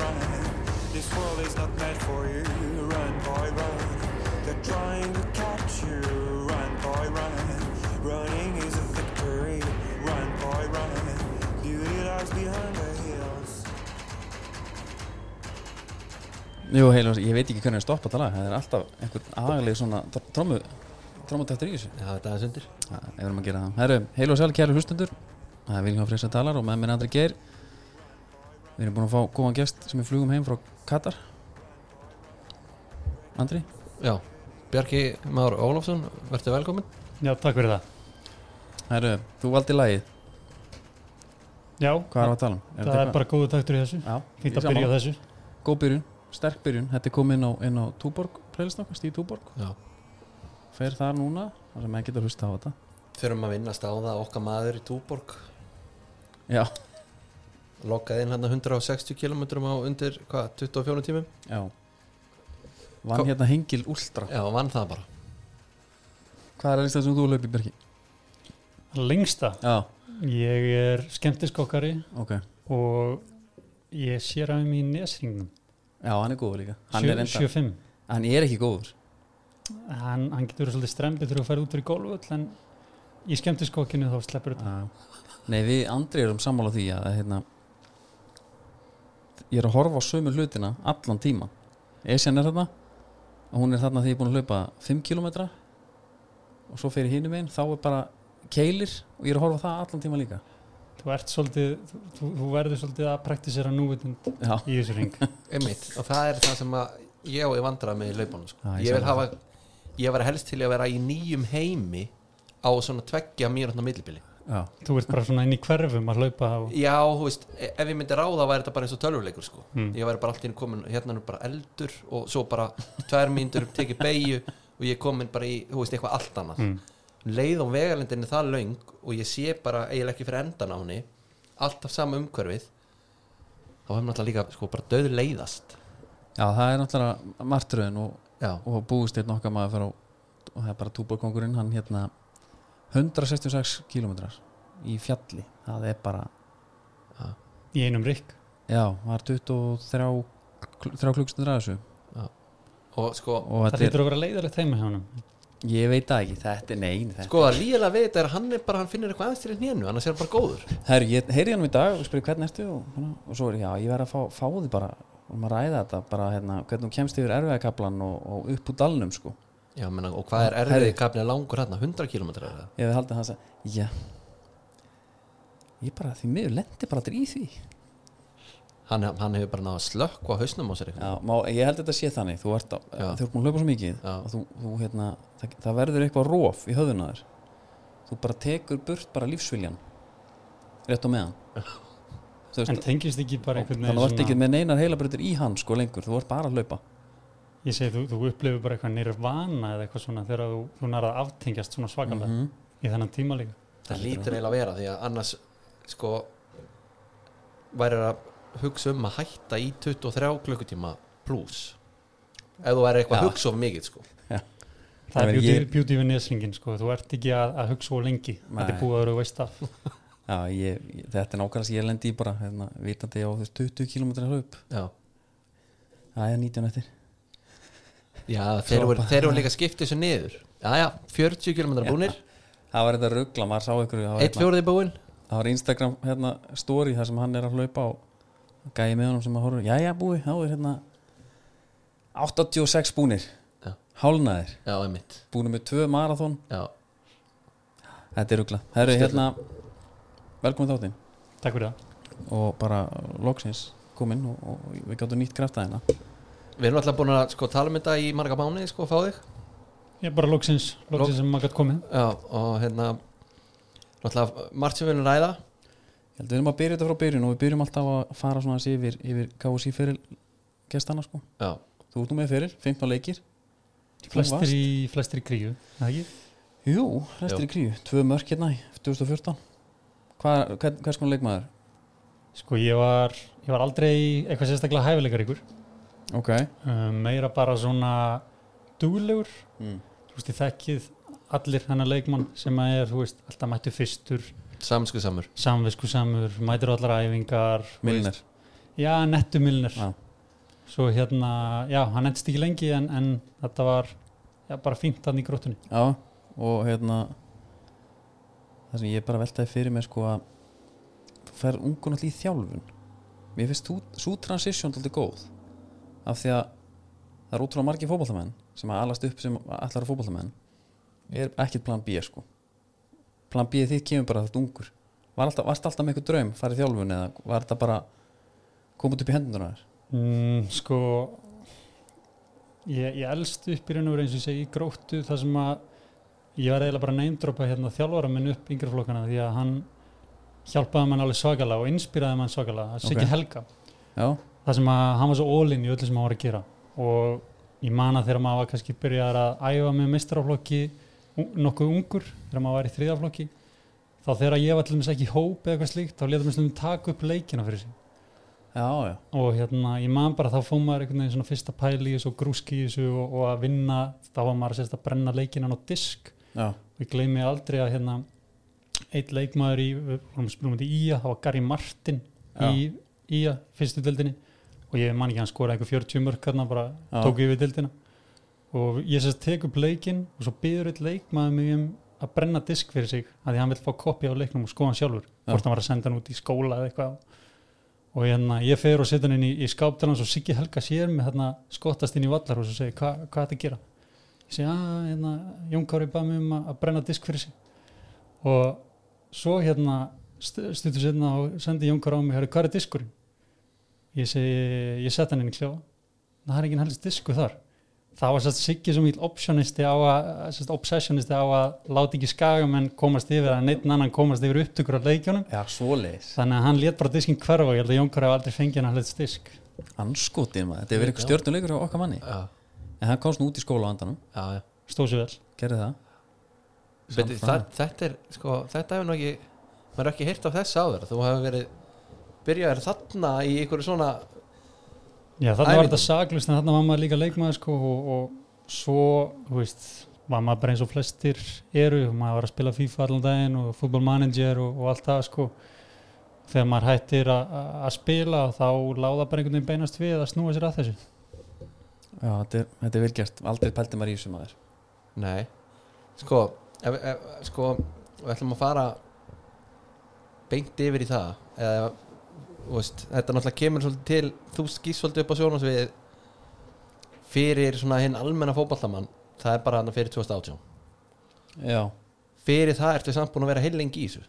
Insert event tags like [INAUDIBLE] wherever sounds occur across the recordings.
run. This world is not meant for you. Run, boy, run. They're trying to catch you. Run, boy, run. Running is a victory. Run, boy, run. Beauty lies behind the hills. Jú, heilum, ég veit ekki hvernig að stoppa þetta lag það er alltaf einhvern agaleg svona trómu trómutaktur í þessu Já, þetta er sundir Það er verðum að gera það Herru, heil og sæl kæru hlustundur Það er Viljóð Freysa Dalar og með mér Andri Geir Við erum búin að fá góðan gest sem við flugum heim frá Katar. Andri? Já, Bjarki Már Ólafsson, verður velkomin Já, takk fyrir það. Herru, þú valdi lagið. Já, Hvað er að tala um? Er það þetta er eitthvað- bara góðu taktur í þessu. Já, Fínt ég að byrja á þessu. Góð byrjun, sterk byrjun. Þetta er komið inn á, inn á Túborg playlist okkar, Stíð Túborg. Já. Fer þar núna, þar sem maður getur hlusta á þetta. Þurfum að vinnast á það okkar maður í Túborg. Já, Lokkaði inn hann 160 km á undir, hvað, 24 tímum? Já. Vann Kom- hérna Hengil Ultra. Já, vann það bara. Hvað er það sem þú löp í Bergi? Lengsta, Já, ég er skemmtiskokkari ok. og ég sér af mér í nesringnum. Já, hann er góður líka. Hann er, enda, 75 hann er ekki góður. Hann, hann getur verið svolítið strempið þegar þú fær út fyrir gólfull en í skemmtiskokkinu þá sleppur þetta. Já. Nei, við Andri erum sammála því að hérna, ég er að horfa á sömu hlutina allan tíma Esjan er þarna og hún er þarna því ég er búin að hlaupa 5 km og svo fyrir hinum einn þá er bara keilir og ég er að horfa það allan tíma líka. Þú ert svolítið, þú, þú verður svolítið að praktisera núvitund Já, í þessu ring [LAUGHS] Einmitt, og það er það sem að ég og ég vandra með í laupunum sko. Ég Ég Ég var helst til að vera í nýjum heimi á svona tveggja mínútna millibili já, þú ert bara svona inn í hverfum að hlaupa og, Já, þú veist, e- ef ég myndi ráða væri þetta bara eins og tölvuleikur sko. Mm. Ég væri bara allt í einu komin, hérna er bara eldur og svo bara tvær mínútur tekið beigju og ég er komin bara í, þú veist, eitthvað allt annað. Mm, leið og vegalendin er það löng og ég sé bara eiginlega ekki fyrir endan á henni alltaf sama umhverfið þá hefum náttúrulega líka sko bara döð leiðast já, það er náttúrulega martröðin og, og búist einn okkar maður og það er bara túborkongurinn hann hérna 166 km í fjalli. Það er bara, í einum rikk já, var 23 kl- þrjá klukkstundur að þessu. Og sko, og það er, lítur að vera leiðilegt heima hjá honum. Ég veit það ekki, þetta er þetta sko að við þetta er að hann er bara, hann finnir eitthvað aðeins til hnénu annars er hann bara góður. Herru, ég heyri hann í dag og spyrir hvernig ertu? Og, og svo er ég, já, ég verð að fá, fá því bara og maður ræða þetta, bara hérna, hvernig þú kemst yfir erfiðakablan og, og upp úr dalnum sko. Já, menna, og hvað er Herri. erfiði kapnið langur hérna 100 km er það ég hef haldið hans að, já. Ég bara, því miður lendi bara allir í því. Hann, hann hefur bara náða að slökkva á hausnum á sér eitthvað. já, má, ég held þetta sé þannig. Þú ert, að hlaupa svo mikið og þú, þú hérna, það, það verður eitthvað róf í höfðuna þér. Þú bara tekur burt bara lífsviljan rétt á meðan. En tengist ekki bara einhvern þannig að þú ert veginn ekki með neinar heilabrutir í hann sko lengur, þú ert bara að hlaupa ég segi þú, þú upplifir bara eitthvað nirvana eða eitthvað svona þegar þú, þú nærða að aftengjast svona svakalega Mhm. í þennan tíma líka. Það lítur eiginlega að vera því að annars sko væri að hugsa um að hætta í 23 klukkutíma pluss ef þú væri eitthvað Já. að hugsa of mikið sko. Það er beauty, ég- beauty við nesringin sko. þú ert ekki að, að hugsa svo lengi. Þetta Nei. er búið að vera veist af. [LAUGHS] Já, ég, þetta er nákvæmlega sem ég lendi í bara hérna, vitandi á þess 20 km hlaup. Já, Það er 19 eftir já þeir, voru, þeir eru líka skiptið þessu niður. Já, já, 40 km búnir. Það var þetta ruggla, maður sá ykkur eitt hérna, fjóriði búin það var Instagram hérna, story þar sem hann er að hlaupa á gæði með honum sem að horfa Jæja búi, þá er hérna 86 búnir. Já. Hálnaðir, já, einmitt. Búnir með tvö marathon. Já, Þetta er ruggla Það eru hérna, velkomin þáttinn. Takk fyrir það. Og bara loksins kominn og, og við gáttum nýtt krafta hérna við erum alltaf búin að sko, tala um þetta í marga mánuði sko, fá þig. Ég er bara loksins, loksins sem maður gætt komið. Já, og hérna náttúrulega margt sem við viljum ræða. Ég held við erum að byrja þetta frá byrjun og við byrjum alltaf að fara svona aðeins yfir, yfir KSI fyrir gestana sko. já, Þú ert nú með fyrir, 15 leikir. Þú flestir í, flestir í kríu það ekki? Jú, restir Jú. í kríu, tvö mörk hérna í 2014 Hvað, hvers konar leikmaður? sko ég var, ég var aldrei eitthvað sérstaklega hæfileikar ykkur Ok. Um, meira bara svona duglegur. Mm. þú veist ég þekkið allir hennar leikmann sem að er, þú veist, alltaf mættu fyrstur. Samsku samur samvisku samur, mætur allar æfingar Milner veist. já, Nettu Milner. Já. svo hérna, já, hann endist ekki lengi en, en þetta var já, bara fínt hann í gróttunni Já, og hérna það sem ég bara veltaði fyrir mér sko að þú fer ungun allir í þjálfun. Mér finnst þú, svo transition alltaf góð af því að það er ótrúlega margir fótballamenn sem að alast upp sem allar fótballamenn er ekkert plan B sko. Plan B þitt kemur bara þetta ungur. Var alltaf, varst alltaf með eitthvað draum farið þjálfun eða var þetta bara komið upp í hendunum þér? Mm, sko ég, ég elst upp í raun og veru eins og ég segi í gróttu þar sem að ég var eiginlega bara að neymdropa hérna þjálfara minn upp yngri flokkana því að hann hjálpaði mann alveg svakalega og inspiraði mann svakalega. Að Siggi Ok. Helga. Já, það sem að hann var svo all-in í öllu sem hann var að gera. Og ég man að þegar maður var kannski byrjar að æfa með meistaraflokki un- nokkuð ungur þegar maður var í þriðaflokki þá þegar ég var til dæmis ekki í hóp eða eitthvað slíkt þá letum við slumum taka upp leikina fyrir sig. Já, já, og hérna ég man bara þá fóð maður einhvern veginn svona fyrsta pæli og grúski í þessu og, og að vinna þá var maður sérst að brenna leikinan á disk. Já, og ég gleymi aldrei að hérna eitt leikmaður í, við spila um þetta í Ía, það var Gary Martin í Ía, fyrstu dildinni og ég man ekki hann skora eitthvað 40 mörk hérna bara Já. tók yfir dildina og ég sérst tek upp leikin og svo byður eitt leikmaður mig um að brenna disk fyrir sig að því hann vil fá kopja á leiknum og skoða hann sjálfur. Já. hvort hann var að senda hann út í skóla eða eitthvað. Og hérna ég fer og setja hann inn í, í skáptalans og Siggi Helga sér mig hérna skottast inn í vallar og svo segir "Hva- hvað er þetta að gera? Ég segi að hérna, Jón Kári bað mig um að að brenna disk fyrir sig. Og svo hérna st stuttur setna og sendi Jón Kári á mig "Herru, hvað er diskurinn ég segi, ég sett hann inn í kljóða það er ekki helst disku þar. Það var sérst Siggi svo mjög optionisti á að sérst obsessionisti á að láta ekki skagamenn komast yfir að neitt annan komast yfir upptökur á leikjunum. Já, svoleiðis. Þannig að hann let bara diskinn hverfa og ég held að Jón Kári hafa aldrei fengið hann helst disk. Anskotin maður, þetta er verið eitthvað stjórnuleikur á okkar manni. Já, en hann komst nú út í skóla á andanum já. stóð sér vel. Gerði það. Beti, það, þetta er sko, þetta hefur ekki maður er ekki heyrt af þess áður þú hefur verið byrjaður þarna í einhverju svona Já, þarna var þetta saglust en þarna var maður líka leikmaður sko og, og svo, þú veist var maður bara eins og flestir eru maður var að spila FIFA allan daginn og fútbolmanager og, og allt það sko. Þegar maður hættir að- spila þá láða bara einhvern veginn beinast við að snúa sér að þessu. Já, þetta er, þetta er vel gert, aldrei pældi maður í þessu maður. Nei, sko ef, ef, sko, við ætlum að fara beint yfir í það eða, veist, þetta náttúrulega kemur svolítið til, þú skýst svolítið upp á sjónasvið fyrir svona hinn almenna fótballamann það er bara hann fyrir 2018 já, fyrir það ertu samt búin að vera heil lengi í þessu.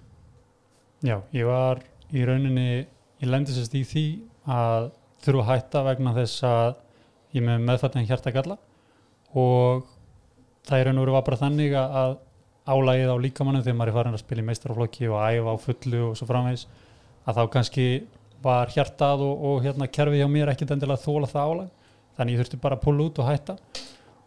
Já, ég var í rauninni ég lendi sérst í því að þurfa að hætta vegna þess að ég með meðfættan hjartagalla og það í raun og veru var bara þannig að álægið á líkamannum þegar maður er farin að spila í meistaraflokki og æfa á fullu og svo framvegis að þá kannski var hjartað og, og hérna kerfið hjá mér ekkit endilega þóla það álæg þannig ég þurfti bara að púla út og hætta.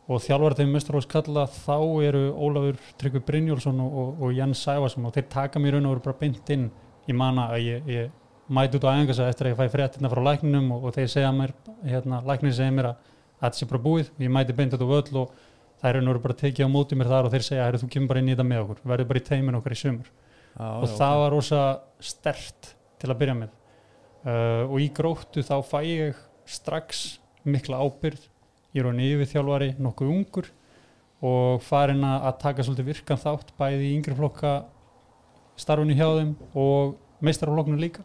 Og þjálfar þeim meistaraflokkskalla þá eru Ólafur Tryggvi Brynjólfsson og, og, og Jens Sæfarsson og þeir taka mér í raun og veru bara beint inn. Ég man að ég, ég mæti út á æfingarsa eftir að ég fæ fréttina frá lækninum og, og þeir segja mér, hérna, læknin segja mér að þetta sé bara búið, ég mæti beint út á völl og það er raun og veru bara tekið á móti mér þar og þeir segja, "Heyrðu, þú kemur bara inn í þetta með okkur. Verður bara í teimin okkar í sumur já, og það var rosa stert til að byrja með uh, og í gróttu þá fæ ég strax mikla ábyrð ég er hann yfir þjálfari nokkuð ungur og farin að taka svolítið virkan þátt bæði í yngri flokka starfunni hjá þeim og meistaraflokknu líka.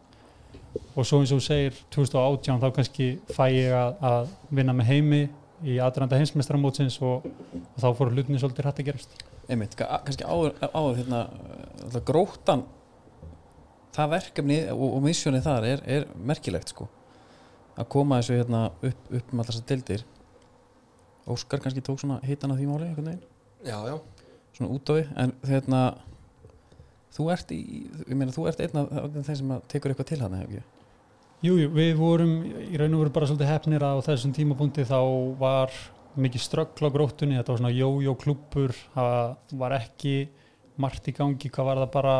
Og svo eins og þú segir 2018 þá kannski fæ ég að, að vinna með heimi í aðranda heimsmeistaramótsins og, og þá fóru hlutinni svolítið hrætt að gerast. Einmitt, ka- kannski áður, hérna, alltaf gróttan það verkefni og, og missjónið þar er, er merkilegt sko. Að koma þessu hérna upp, upp með alltaf þessar dildir Óskar kannski tók svona hitan af því máli einhvern veginn, já, já, svona út á við en hérna þú ert í, ég meina þú ert einn af þeim sem að tekur eitthvað til hann hef ekki Jú, jú, við vorum í raun og veru bara svolítið hefnir að á þessum tímapunkti þá var mikið ströggl á gróttunni, þetta var svona jó-jó klúppur, það var ekki margt í gangi, hvað var það bara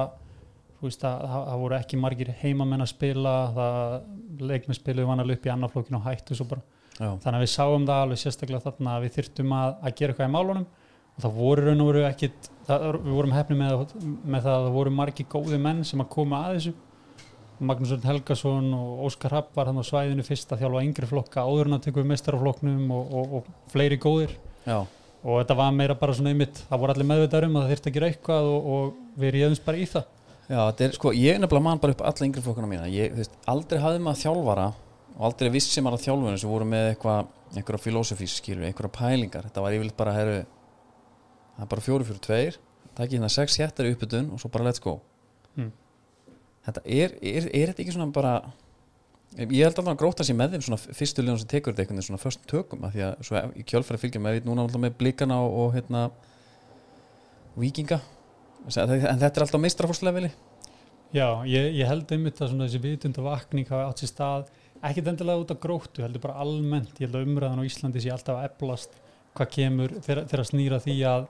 veist að það, það voru ekki margir heimamenn að spila, það leikmenn spiluðu vanalega upp í annarflokkin og hættu svo bara, já, þannig að við sáum það alveg sérstaklega þarna að við þyrftum að, að gera eitthvað í málunum. Og það voru raun og veru ekkit það, við vorum hefni með, með það að það voru margir góði menn sem að koma að þessu. Magnús Örn Helgason og Óskar Rapp var hann á svæðinu fyrst að þjálfa yngri flokka áður en að tökum við mestaraflokknum og, og, og fleiri góðir. Já, og þetta var meira bara svona einmitt það voru allir meðvitaður um að það þyrfti að gera eitthvað og, og við réðumst bara í það já, er sko ég er nefnilega man bara upp alla yngri flokkuna mína. Ég, veist, aldrei hafði maður þjálfara og aldrei vissi maður að þjálfunum sem voru með eitthvað filosofís einhverja pælingar. Þetta var yfirleitt bara herru það er bara fjóri fjóri tveir takk hérna sex héttar í uppbytun og svo bara let's go. Mm. þetta er, er, er þetta ekki svona bara ég held alltaf að gróta sér með þeim svona fyrstu liðan sem tekur þetta einhvern veginn svona föstum tökum af því að kjölfæri fylgjum með núna alltaf með blikana og, og hérna vikinga en þetta er alltaf meistrafórslefili Já, ég, ég held einmitt að svona þessi vitunda vakning hafa átt sér stað ekkit endilega út af gróttu, heldur bara almennt. Ég held að umræðan á Íslandi sé alltaf að eblast hvað kemur þegar snýra því að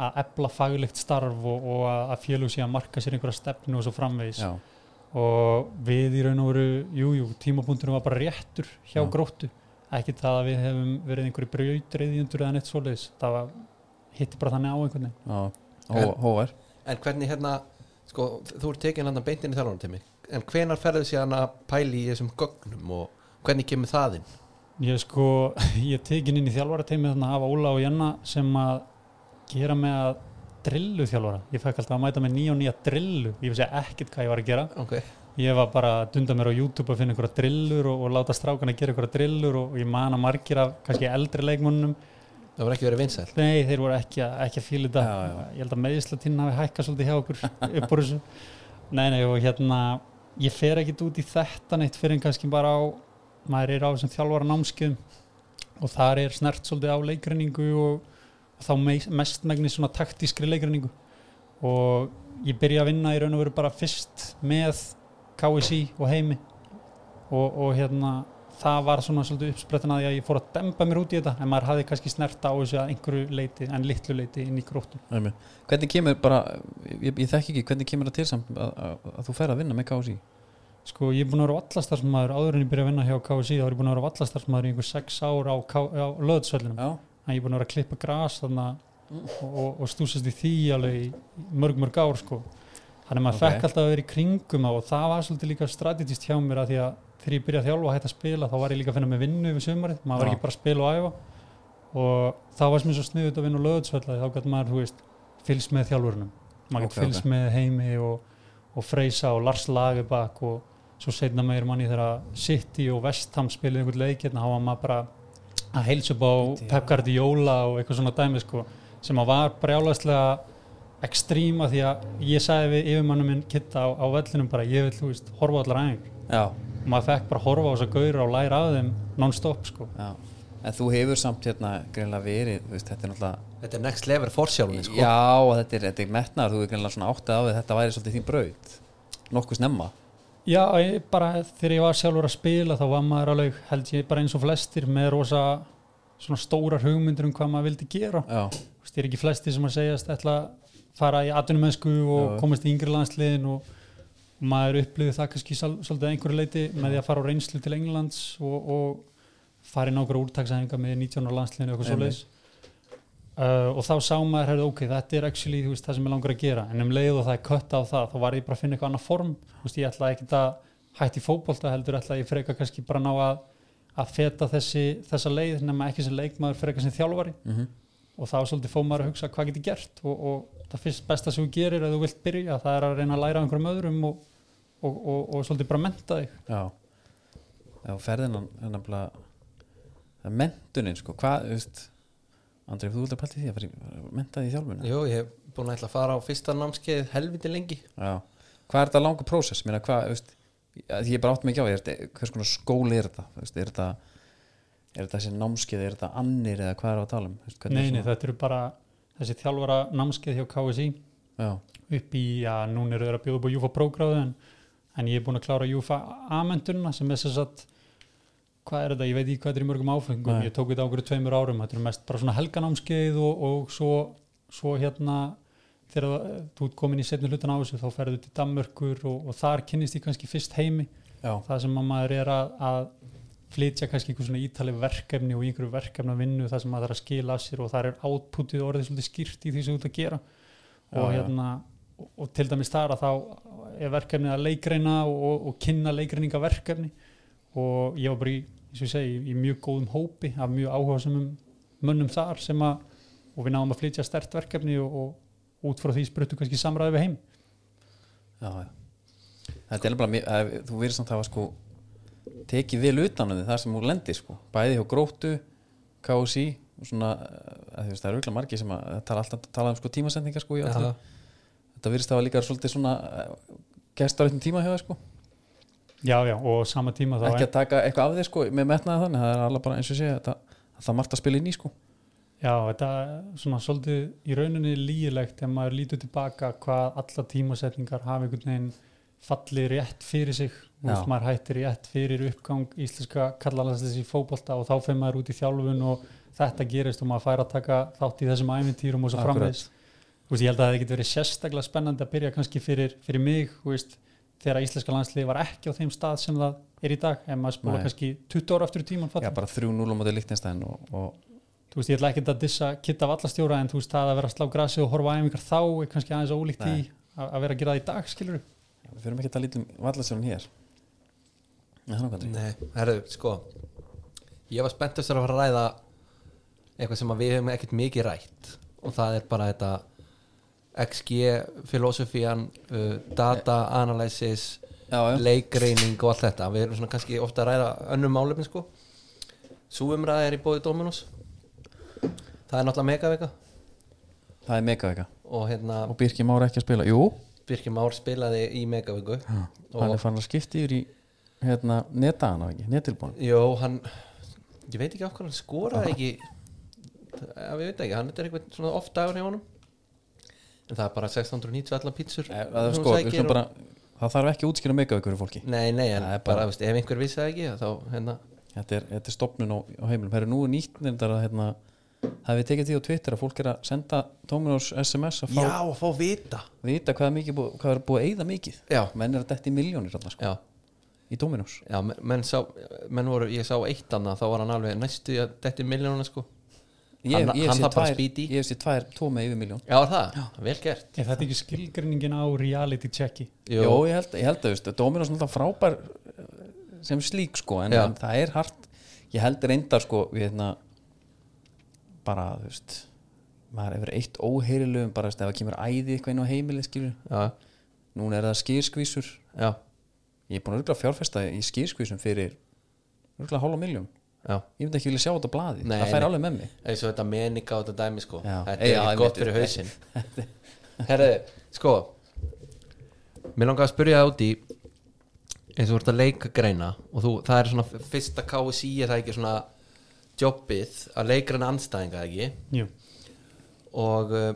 að ebla faglegt starf og, og að að félug sé að marka sér einhverja stefnu og svo framvegis. Já, og við í raun og veru jú, jú, tímapunktunum var bara réttur hjá Já. gróttu, ekki það að við hefum verið einhverju brautriðjundur eða neitt svoleiðis, það var hitti bara þannig á einhvern veginn. Hóvar En hvernig hérna sko, þú ert tekin hann beintin í þjálfarnatími en hvenar ferðu síðan að pæli í þessum gögnum og hvernig kemur það inn Ég sko, [LAUGHS] ég tekin inn í þjálfarateimi þannig að hafa Óla og Janna sem að gera með að drillu þjálfara. Ég fekk alltaf að mæta með nýja og nýja drillu. Ég vissi ekkert hvað ég var að gera. ok, Ég var bara að dunda mér á YouTube að finna einhverja drillur og, og láta strákana gera einhverja drillur og, og ég man að margir af kannski eldri leikmönnum. Það var ekki verið vinsæl Nei, þeir voru ekki, ekki að fíla þetta. Ég held að meðislatinn hafi hækkað svolítið hjá okkur [LAUGHS] upp úr þessu. Nei, nei, og hérna, ég fer ekkit út í þetta neitt fyrir en kannski bara á, maður er á þessum þjálfara námskeiðum og þar er snert svolítið á leikrenningu og, og þá meist, mestmegnis svona taktískri leikrenningu og ég byrja að vinna í raun og veru bara fyrst með KSI og heimi og, og hérna það var svona svolítið uppsprettan að ég fór að dempa mér út í þetta en maður hafði kannski snert á þessu að einhverju leiti en litlu leiti inn í gróttum. Hvernig kemur bara ég, ég þekki ekki, hvernig kemur það til samt að, að, að þú fer að vinna með KSI Sko ég er búin að vera vallastarsmaður áður en ég byrja að vinna hjá KSI þá er ég búin að vera vallastarsmaður í einhver sex ár á, á löðsvellinum. Já, en ég er búin að vera að klippa gras þarna og, og, og stúsast í því alveg í mörg mörg ár sko. Þannig að maður Ok. fekk alltaf að vera í kringum á og það var svolítið líka strategist hjá mér að því að þegar ég byrjaði að þjálfa og hætti að spila þá var ég líka að finna með vinnu yfir sumarið. Maður var ekki bara að spila og æfa. Og þá var sem svo sniðut að vinna á löðsvelli þá gæti maður, þú veist, fylgst með þjálfurnum maður gæti fylgst ok. með heimi og, og Freysa og Lars Lagerbakk og svo setna meir manni þegar City og Vestham spilið einhvern leik hérna, þá var maður bara að heilsa upp á. Pep Guardiola og eitthvað svona dæmi sko, sem að var brjálæslega ekstríma því að ég sagði við yfirmannum minn kitta á, á vellinum bara ég vil, þú veist, horfa allar já, og maður fekk bara að horfa á þess að gauðra og læra af þeim non-stop sko. Já. En þú hefur samt hérna greinlega verið þú veist, þetta er náttúrulega þetta er next level forsjálfni sko. já, og þetta er, þetta er metnar, þú er greinlega svona áttið á því þetta væri svolítið þín braut. Nokkuð snemma. Já, ég, bara þegar ég var sjálfur að spila þá var maður alveg, held ég, bara eins og flestir með rosa svona stórar hugmyndir um hvað maður vildi gera. Já, Þú veist, ég er ekki flestir sem að segjast ætla að fara í atvinnumensku og Já. komast í yngri landsliðin og maður upplifði það kannski svolítið að einhverju leiti með því að fara á reynslu til Englands og, og fara í nákvæmur úrtaksæðinga með 19 ára landsliðinu eitthvað svoleiðis. Uh, og þá sá maður, herrðu, ok, þetta er actually veist, það sem ég langar að gera, en um leið og það er kött á það, þá var ég bara að finna eitthvað annað form. Veist, ég ætlaði ekki að hætti í fótbolta heldur ætlaði ég freka kannski bara ná að að feta þessi, þessa leið nema ekki sem leikmaður freka sem þjálfari. Mm og þá svolítið fóð maður að hugsa hvað get ég gert? Og, og það fyrst besta sem þú gerir ef þú vilt byrja, það er að reyna að læra einhverjum öðrum og, og, og, og svolítið bara menta þig. Já. Já, ferðinan er nefnilega það mentunin, sko, hvað, þú veist Andrið, þú vildi að pælti því að fara mentaði í þjálfuna Jú, ég hef búin að ætla að fara á fyrsta námskeið helviti lengi. Já, hvað er þetta langa prósess, mér hvað, þú veist að því ég bara átt mig ekki á, er þetta, hvers konar skóli er þetta, þú veist, er þetta er þetta þessi námskeið, er þetta annir eða hvað er á að tala um, veist, hvernig Nei, er nei, þetta eru bara þessi þjálfara námskeið hjá KSI já, upp í, já, núna eru þeir að bjóða upp á Júfa prógráðu en, en ég er búin að klára Júfa A-mentunna sem er þess að hvað er þetta, ég veit ekki hvað þetta er í mörgum áfengum Nei. ég tók þetta á okkur tveimur árum, þetta eru mest bara svona helganámskeið og, og svo, svo hérna þegar þú ert komin í setni hlutan á þessu þá ferðu til Danmörkur og, og þar kynnist ég kannski fyrst heimi. Já, það sem að maður er að, að flytja kannski einhver svona ítalið verkefni og einhverju verkefna vinnu það sem maður þarf að skila af sér og það er outputið orðið svolítið skýrt í því sem þú ert að gera. Og Já, hérna og, og til dæmis þar að þá er verkefni að leikreina og, og, og kynna leikreininga verkefni og ég var bara í, eins og ég segi, í mjög góðum hópi af mjög áhugasamum mönnum þar sem að og við náðum að flytja stert verkefni og, og út frá því spruttu kannski samræði við heim. Já, þetta er bara mjög, þú verður samt að hafa sko tekið vel utan um þar sem þú lendir sko. Bæði hjá gróttu, KSI og svona, veist, það eru ykkur margir sem að það tala alltaf tala um sko tímasendingar sko í öllu. Þetta virðist að hafa líka svolítið svona gestar eitthvað tíma hjá það sko Já, já, og sama tíma ekki að taka eitthvað af þig sko með metnaði þannig, það er alveg bara eins og sé þetta, það margt að spila inn í sko Já, þetta er svona svolítið í rauninni lígilegt ef maður lítur tilbaka hvað alla tímasetningar hafi einhvern veginn fallið rétt fyrir sig Já. maður hættir rétt fyrir uppgang íslenska kallalandslis í fótbolta og þá fyrir maður út í þjálfun og þetta gerist og maður fær að taka þátt í þessum ævintýrum og svo Akkurat. Veist, ég held að það hefði getið verið sérstaklega spennandi að byrja kannski fyrir, fyrir mig þú veist, þegar íslenska landslið var ekki á þeim stað sem það er í dag en maður spóla Nei. kannski 20 ára aftur í tíman já, bara 3-0 á móti líktinstæðin og, og þú veist, ég ætla ekki að dissa kitta vallastjóra en þú veist, það að vera að slá grasi og horfa á æfingar þá er kannski aðeins ólíkt því Nei. að að vera að gera það í dag, skilur við fyrir ekki að lítum vallasjálfum hér Já, Nei, herru, sko Ég var spenntast að fara að ræða eitthvað sem að við hefum ekkert mikið rætt og það er bara þetta XG, filosofían uh, data analysis já, já. leikreining og allt þetta. Við erum svona kannski ofta að ræða önnum málefni sko. Sú umræða er í bóði Dominus Það er náttúrulega megavika. Það er megavika. Og hérna og Birki Már ekki að spila, jú. Birkir Már spilaði í megaviku. Hann er fann að skipta yfir í hérna, netaðan á ekki, netilbúin Jó, hann ég veit ekki okkur hann skoraði ekki. Við veit ekki, hann er eitthvað svona oft dagur hjá honum en það er bara 690 allar pítsur. Það, sko, skulum bara, það þarf ekki að útskýra megavikur fyrir fólki. Nei, nei, en bara, bara- veist, ef einhver vissi það ekki þá, hérna, þetta er, þetta er stopnun á, á heimilum það er nú nýtt nefndar að hérna, það við tekið því á Twitter að fólk er að senda Dominos SMS að fá Já, að fá vita. Vita hvað er, mikið, hvað er búið að eyða mikið. Já. menn er að detti miljónir þarna, sko, í Dominos já menn, menn, sá, menn voru, ég sá eitt annað þá var hann alveg næstu að detti miljónu sko ég, Hann- ég, hann sé þarf bara tvær, speedy. ég hef sér tvær, tvo með yfir miljón Já, er það, vel gert. Er þetta ekki skilgreiningin á reality checki? Jó, ég held, ég held að veist, Dominos er náttúrulega frábær eh, sem slík sko en, Já. en það er hart. Ég held reyndar sko við hérna bara þú veist maður hefur eitt óheyrilegum bara ef það kemur æði eitthvað inn á heimili skilur Já, núna er það skýrskvísur. Já, ég er búin að fjárfesta í skýrskvísum fyrir hálfa miljón já. Ég myndi ekki vilja sjá þetta á blaði. Nei, það fær alveg með mig. Eins og þetta meninga á þetta dæmi sko. Þetta Ei, er já, gott fyrir hausinn. [LAUGHS] Herru, sko mér langar að spyrja það út í eins og þú ert að leika greina og þú, það er svona fyrsta KSI er það ekki svona jobbið að leikra en anstæðinga ekki? Jú, og uh,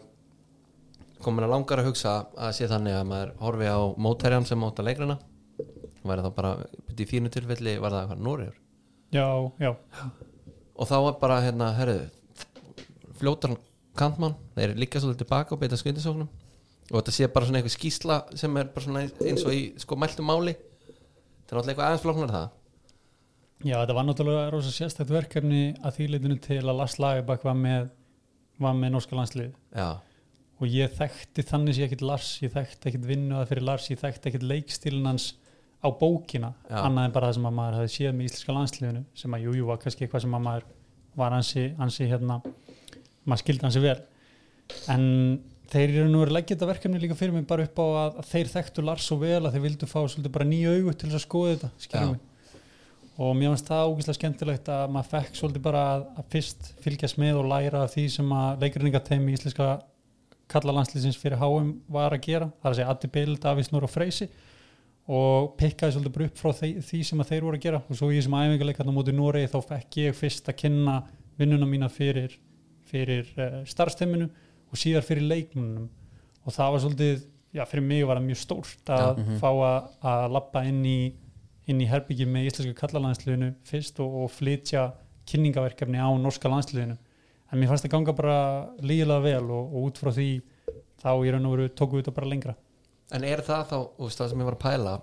komin að langar að hugsa að sé þannig að maður horfi á mótærjan sem móta leikrana væri þá bara í þínu tilfelli var það eitthvað Nóriður já, já. Og þá var bara hérna, herru fljótar kantmann þeir eru líka svolítið tilbaka og beita skundisóknum og þetta sé bara svona eitthvað skýsla sem er bara svona eins og í sko mæltum máli. Það er náttúrulega eitthvað aðeins flóknar það. Já, þetta var náttúrulega rosa sérstætt verkefni að því leitinu til að Lars Lagerbæk var með, var með norska landslið já, og ég þekkti þannig sé ekkit Lars, ég þekkti ekkit vinnu að fyrir Lars, ég þekkti ekkit leikstílinn hans á bókina, Já. annað en bara það sem að maður hafði séð með íslenska landsliðinu sem að jú, jú, var kannski eitthvað sem að maður var ansi, ansi hérna maður skildi hansi vel. En þeir eru nú að leggja þetta verkefni líka fyrir mig bara upp á að, að þeir þekktu Lars svo vel að þeir vildu fá svolítið bara nýja augu til þess að skoða þetta, skiljum mig? Og mér finnst það ógeðslega skemmtilegt að maður fekk svolítið bara að, að fyrst fylgjast með og læra af því sem að leikrinningateimi íslenska kallalandslýsins fyrir HM var að gera það er að segja Addi Bill, Davís Nór og Freysi og pikkaði svolítið bara upp frá því, því sem að þeir voru að gera. Og svo í þessum æfingarleikarn á móti Noregi þá fekk ég fyrst að kynna vinnuna mína fyrir, fyrir uh, starfsteiminu og síðar fyrir leikmunum og það var svolítið, já fyrir mig var það mjög stórt að mhm. fá að, að lappa inn í í herbyggi með íslenska kallalandsliðinu fyrst og, og flytja kynningaverkefni á norska landsliðinu. En mér fannst það ganga bara lígilega vel og, og út frá því þá í raun og veru tóku við þetta bara lengra en er það þá, og það sem ég var að pæla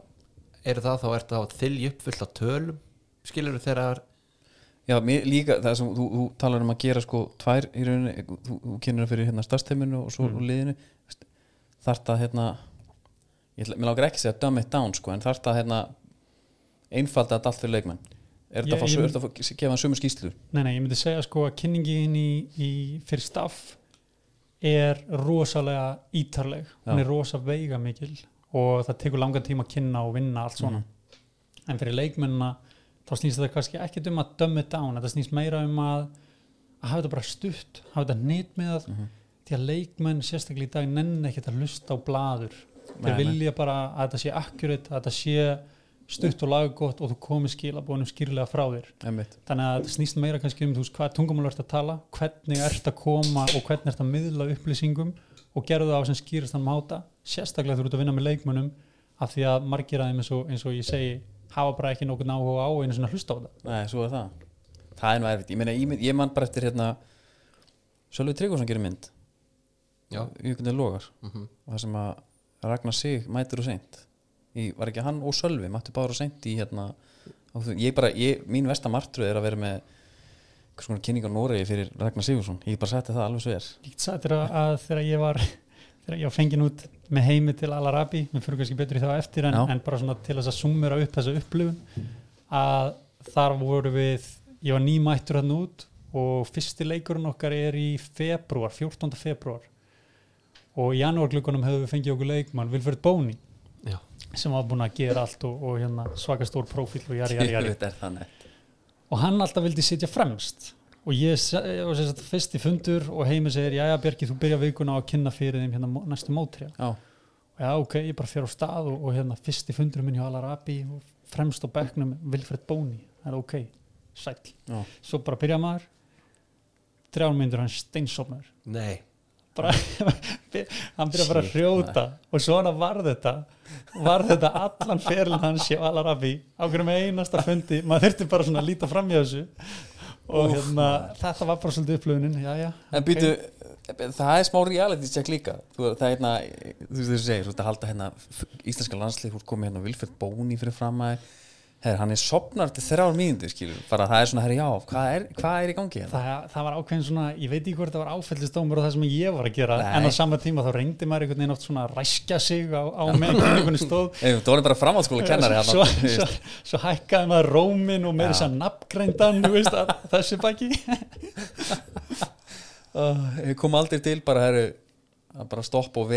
er það þá, er það að þylja upp fullt af tölum skilur þú þegar Já, mér, líka það sem þú, þú talar um að gera sko tvær í rauninni, þú, þú kynir það fyrir hérna starfsteiminu og svo Mm. liðinu Veist, þarft að hérna mér lágur ekki að segja dumb it down sko, en þarft að hérna einfalda þetta allt fyrir leikmenn. Er þetta að að gefa hann sömu skýslu Nei, nei, ég myndi segja sko að kynningin í, í fyrir staff er rosalega ítarleg. Hún Já. er rosa veiga mikil og það tekur langan tíma að kynna og vinna allt svona. En fyrir leikmennina þá snýst þetta kannski ekki um að dumb it down. Þetta snýst meira um að, að hafa þetta bara stutt, hafa þetta nýtt með það. Mhm. því að leikmenn sérstaklega í dag nenni ekkert að hlusta á blaður. Nei, þeir vilja bara að þetta sé accurate, að þetta sé stutt og laggott og þú komið skilabónum skýrlega frá þér. Einmitt. þannig að þetta snýst meira kannski um þú veist, hvað tungumál ert að tala, hvernig ert að koma og hvernig ert að miðla upplýsingum og gerðu það á sem skýrast hann máta. Sérstaklega þú ert að vinna með leikmönnum af því að margir að þeim eins og, eins og ég segi hafa bara ekki nokkuð áhuga á einu svona hlusta á það. Nei, svo er það. Það er nú erfitt, ég meina, ég, mynd- ég man bara eftir hérna Sölvi Tryggvason gerir mynd. Já. Jökundi logar. Mhm. og það sem að Ragnar Sig mætir og seint í, var ekki hann og Sölvi mættu báður og seint í hérna ég bara, ég, mín vestamartru er að vera með hvers konar kynning á Noregi fyrir Ragnar Sigursson, ég bara setti það alveg svo er. Ég get sagt þér að, að þegar ég var þegar ég var fengin út með heimi til Al-Arabi við fyrir kannski betur í það eftir en, en bara svona til þess að sumera upp þessa upplifun að þar voru við ég var nýmættur hann út og fyrsti leikurinn okkar er í februar, 14. februar og í janúarglöggunum hefðu við fengið okkur leikmann Vilfred Bóni Já. sem var búin að gera allt og, og hérna, svaka stór prófíl og jari, jari, jari. Og hann alltaf vildi sitja fremst. Og ég var sem sagt fyrst í fundur og heimi segir, jæja Björki, þú byrja vikuna á að kynna fyrir þeim hérna næstu mótrija Já, já ok, ég bara fyrir á stað og, og hérna fyrst í fundur minn hjá Alarabi og fremst á bekknum Vilfred Bóni. Það er ok, sæll. Já, svo bara byrja maður. Þrjár myndur hann steinsofnar Nei bara, [LAUGHS] hann byrja bara að hrjóta. og svona var þetta var þetta allan ferlinn hans hjá Alarabi á hverjum einasta fundi. Maður þurfti bara svona að líta fram í þessu. Og hérna, þetta var bara svolítið upplöfunin En býtu, það er smá reality check líka. Þú, það er hérna, þú veist þessu segir þú veist að halda hérna íslenska landslið þú ert komið hérna Vilfred Bóni fyrir fram að Her, hann er sopnar til þrjár mínútur skilur, bara það er svona, herri já, hvað er, hvað er í gangi hérna? það, það var ákveðin svona ég veit ekki hvort það var áfællistómur og það sem ég var að gera Nei. en á sama tíma þá reyndi maður einhvern veginn oft svona að ræskja sig á, á meðan kynningunni stóð [LAUGHS] þú voru bara framhaldsskóla kennari hérna, svo, þú svo, veist. svo hækkaði maður rómin og meira veist, að, þessi baki [LAUGHS] uh, kom aldrei til bara herri, að bara stoppa og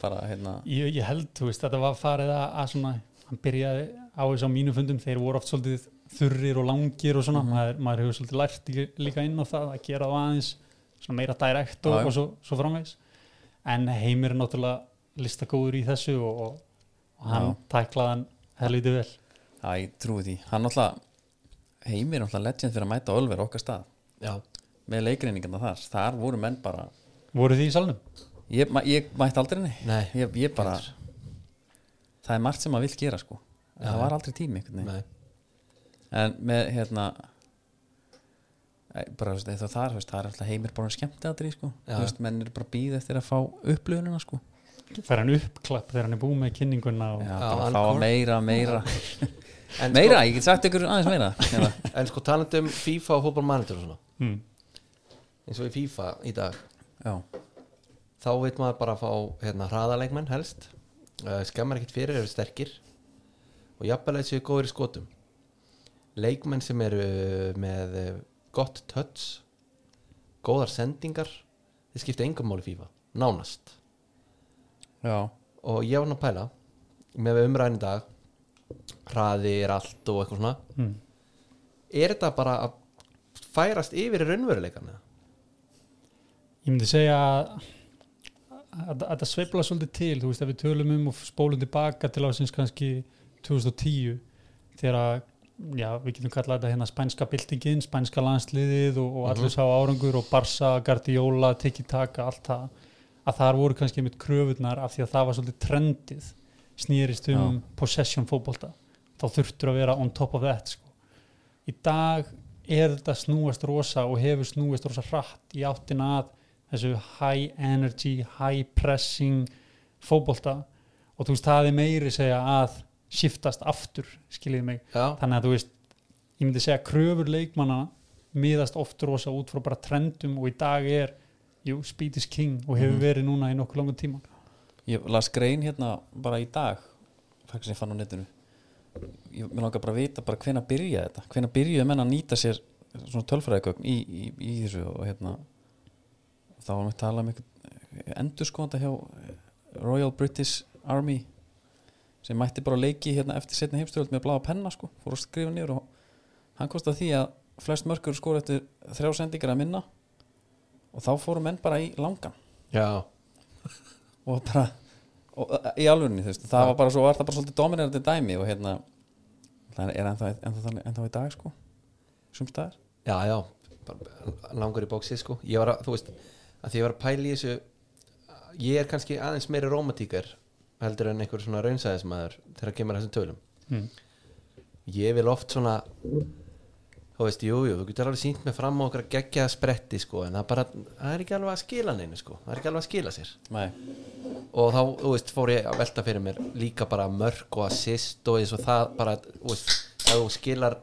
bara hérna ég, ég held, þú veist, þetta var farið að, að svona, hann byrjaði á þessu á mínum fundum, þeir voru oft svolítið þurrir og langir og svona, Mhm. maður, maður hefur svolítið lært lí- líka inn á það að gera það aðeins svona meira direkt og, og svo, svo framvegs en heimir er náttúrulega listakóður í þessu og, og, og hann hann helviti vel. Já, ég trúi því, hann náttúrulega heimir náttúrulega legend fyrir að mæta Ölver okkar stað. Já. Með leikreiningarna þar, þar voru menn bara voru því í salnum? ég, ég mætti aldrei nei, Nei. Ég, ég bara það er margt sem maður vill gera sko Já. það var aldrei tími en með hérna bara þú veist, eða þar, það er alltaf heimir bara skemmt aðri sko, menn er bara býð eftir að fá upplöfunina sko. Fær hann uppklapp þegar hann er búið með kynninguna og Já, bara fá kom- meira, meira. Meira, sko, ég get sagt ykkur aðeins meira. Hérna. En sko talandi um FIFA og fótballmanager og svona. Mm. eins og í FIFA í dag. Já, þá veit maður bara að fá hérna, hraðaleikmenn helst. Uh, skammar ekkert fyrir, eru sterkir og jafnvel að séu góður í skotum leikmenn sem eru með eh, gott touch góðar sendingar þeir skipta engum máli í FIFA, nánast já, og ég var nú að pæla með umræðin dag hraði er allt og eitthvað svona Mm. er þetta bara að færast yfir í raunveruleikan eða? Ég myndi segja að að að það sveifla svolítið til þú veist ef við tölum um og spólum tilbaka til ásins kannski 2010 þegar já, við getum kallað þetta hérna spænska byltingin, spænska landsliðið og, og allir sá árangur og Barca, Guardiola, Tiki-Taka, allt það að þar voru kannski mitt kröfurnar af því að það var svolítið trendið snýrist um possession fótbolta. Þá þurftur að vera on top of that sko. í dag er þetta snúast rosa og hefur snúist rosa hratt í áttina að þessu high energy, high pressing fótbolta. Og þú veist það er meiri segja að shiftast aftur, skiljið mig. Já, þannig að þú veist, ég myndi segja kröfur leikmanna miðast oft rosa út frá bara trendum og í dag er jú, speed is king og hefur verið núna í nokkuð langan tíma. Ég las grein hérna bara í dag fæk sem ég fann á netinu. Ég langar bara að vita bara hvena byrjaði þetta? Hvena byrjuði menn að nýta sér svona tölfræðigögn í, í, í þessu og hérna þá varum við að tala um einhvern endurskóðanda hjá Royal British Army sem mætti bara leiki hérna eftir setni heimstyrjöld með bláa penna sko, fór að skrifa niður og hann kostaði því að flest mörkur skor eftir þrjá sendingar að minna og þá fóru menn bara í langan. Já, [LAUGHS] og bara og, í alvörunni þú veist, það var bara svo var það bara svolítið dominerandi dæmi og hérna það er ennþá, ennþá, ennþá, í dag sko sumstaðar já, já bara langur í bóksi sko. Ég var að, þú veist, að því ég var að pæla í þessu ég er kannski aðeins meiri romantíkar heldur en einhver svona raunsæðismæður þegar kemur þessum tölum Mm. ég vil oft svona þú veist, jú, jú, þú getur alveg sínt með fram á okkar geggjaða spretti sko, en það bara, það er ekki alveg að skila neinu sko, það er ekki alveg að skila sér Nei, og þá, þú veist, fór ég að velta fyrir mér líka bara mörg og assist og eins og það bara, þú veist, ef þú skilar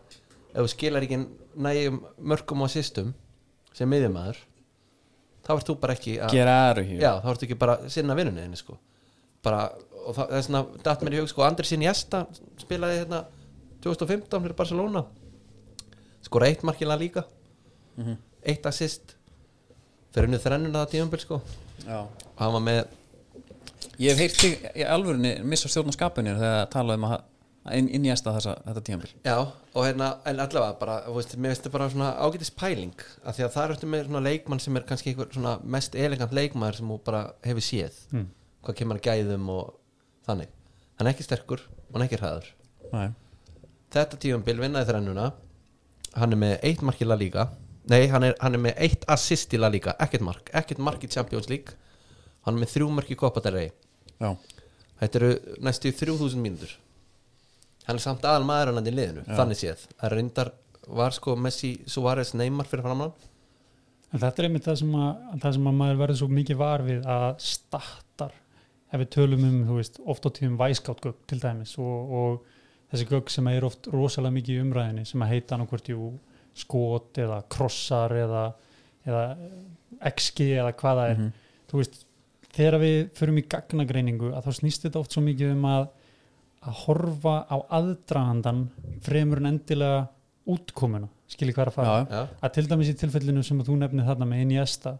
ef þú skilar ekki nægjum mörgum og assistum sem miðjumæður þá ert þú bara ekki að gera eru hér já, þá ertu ekki bara sinna vinnunni sko. bara, og það, er svona datt mér í hug, sko, Andersin Jesta spilaði hérna 2015 fyrir Barcelona skora eitt markilega líka Mhm. eitt assist fyrir unnið þrennuna það tíumbil sko Já. og hann var með Ég hef heyrt þig í alvörunni missa stjórn á skapinu þegar tala um að inn, inn í esta þessa, þetta tímabil Já, og hérna, en allavega bara, þú veist, mér þetta bara svona ágætis pæling af því að það er eftir með svona leikmann sem er kannski einhver svona mest elegant leikmaður sem þú bara hefur séð Mm. hvað kemur að gæðum og þannig. Hann er ekki sterkur og hann er ekki hraður. Nei. þetta tíumbil vinnaði þrennuna. Hann er með eitt mark í La Liga. Nei, hann er, hann er með eitt assist í La Liga. Ekkert mark, ekkert mark í Champions League. Hann er með þrjú mark í Copa del Rey. Já, þetta eru næstu 3000 mínútur. Hann er samt aðal maður hann í liðinu, þannig séð. Það reyndar var sko Messi Suárez Neymar fyrir framann En þetta er einmitt það sem að, það sem að maður verður svo mikið var við að startar ef við tölum um, þú veist, oft á tíðum væskáttgögg til dæmis og, og þessi gögg sem er oft rosalega mikið í umræðinni sem að heita annarkvort jú skot eða krossar eða, eða XG eða hvað það er. Mhm. þú veist, þegar við förum í gagnagreiningu að þá snýst þetta oft svo mikið um að að horfa á aðdragandan fremur en endilega útkomuna, skilji hvað er að fara? Já, já, að til dæmis í tilfellinu sem þú nefnir þarna með Iniesta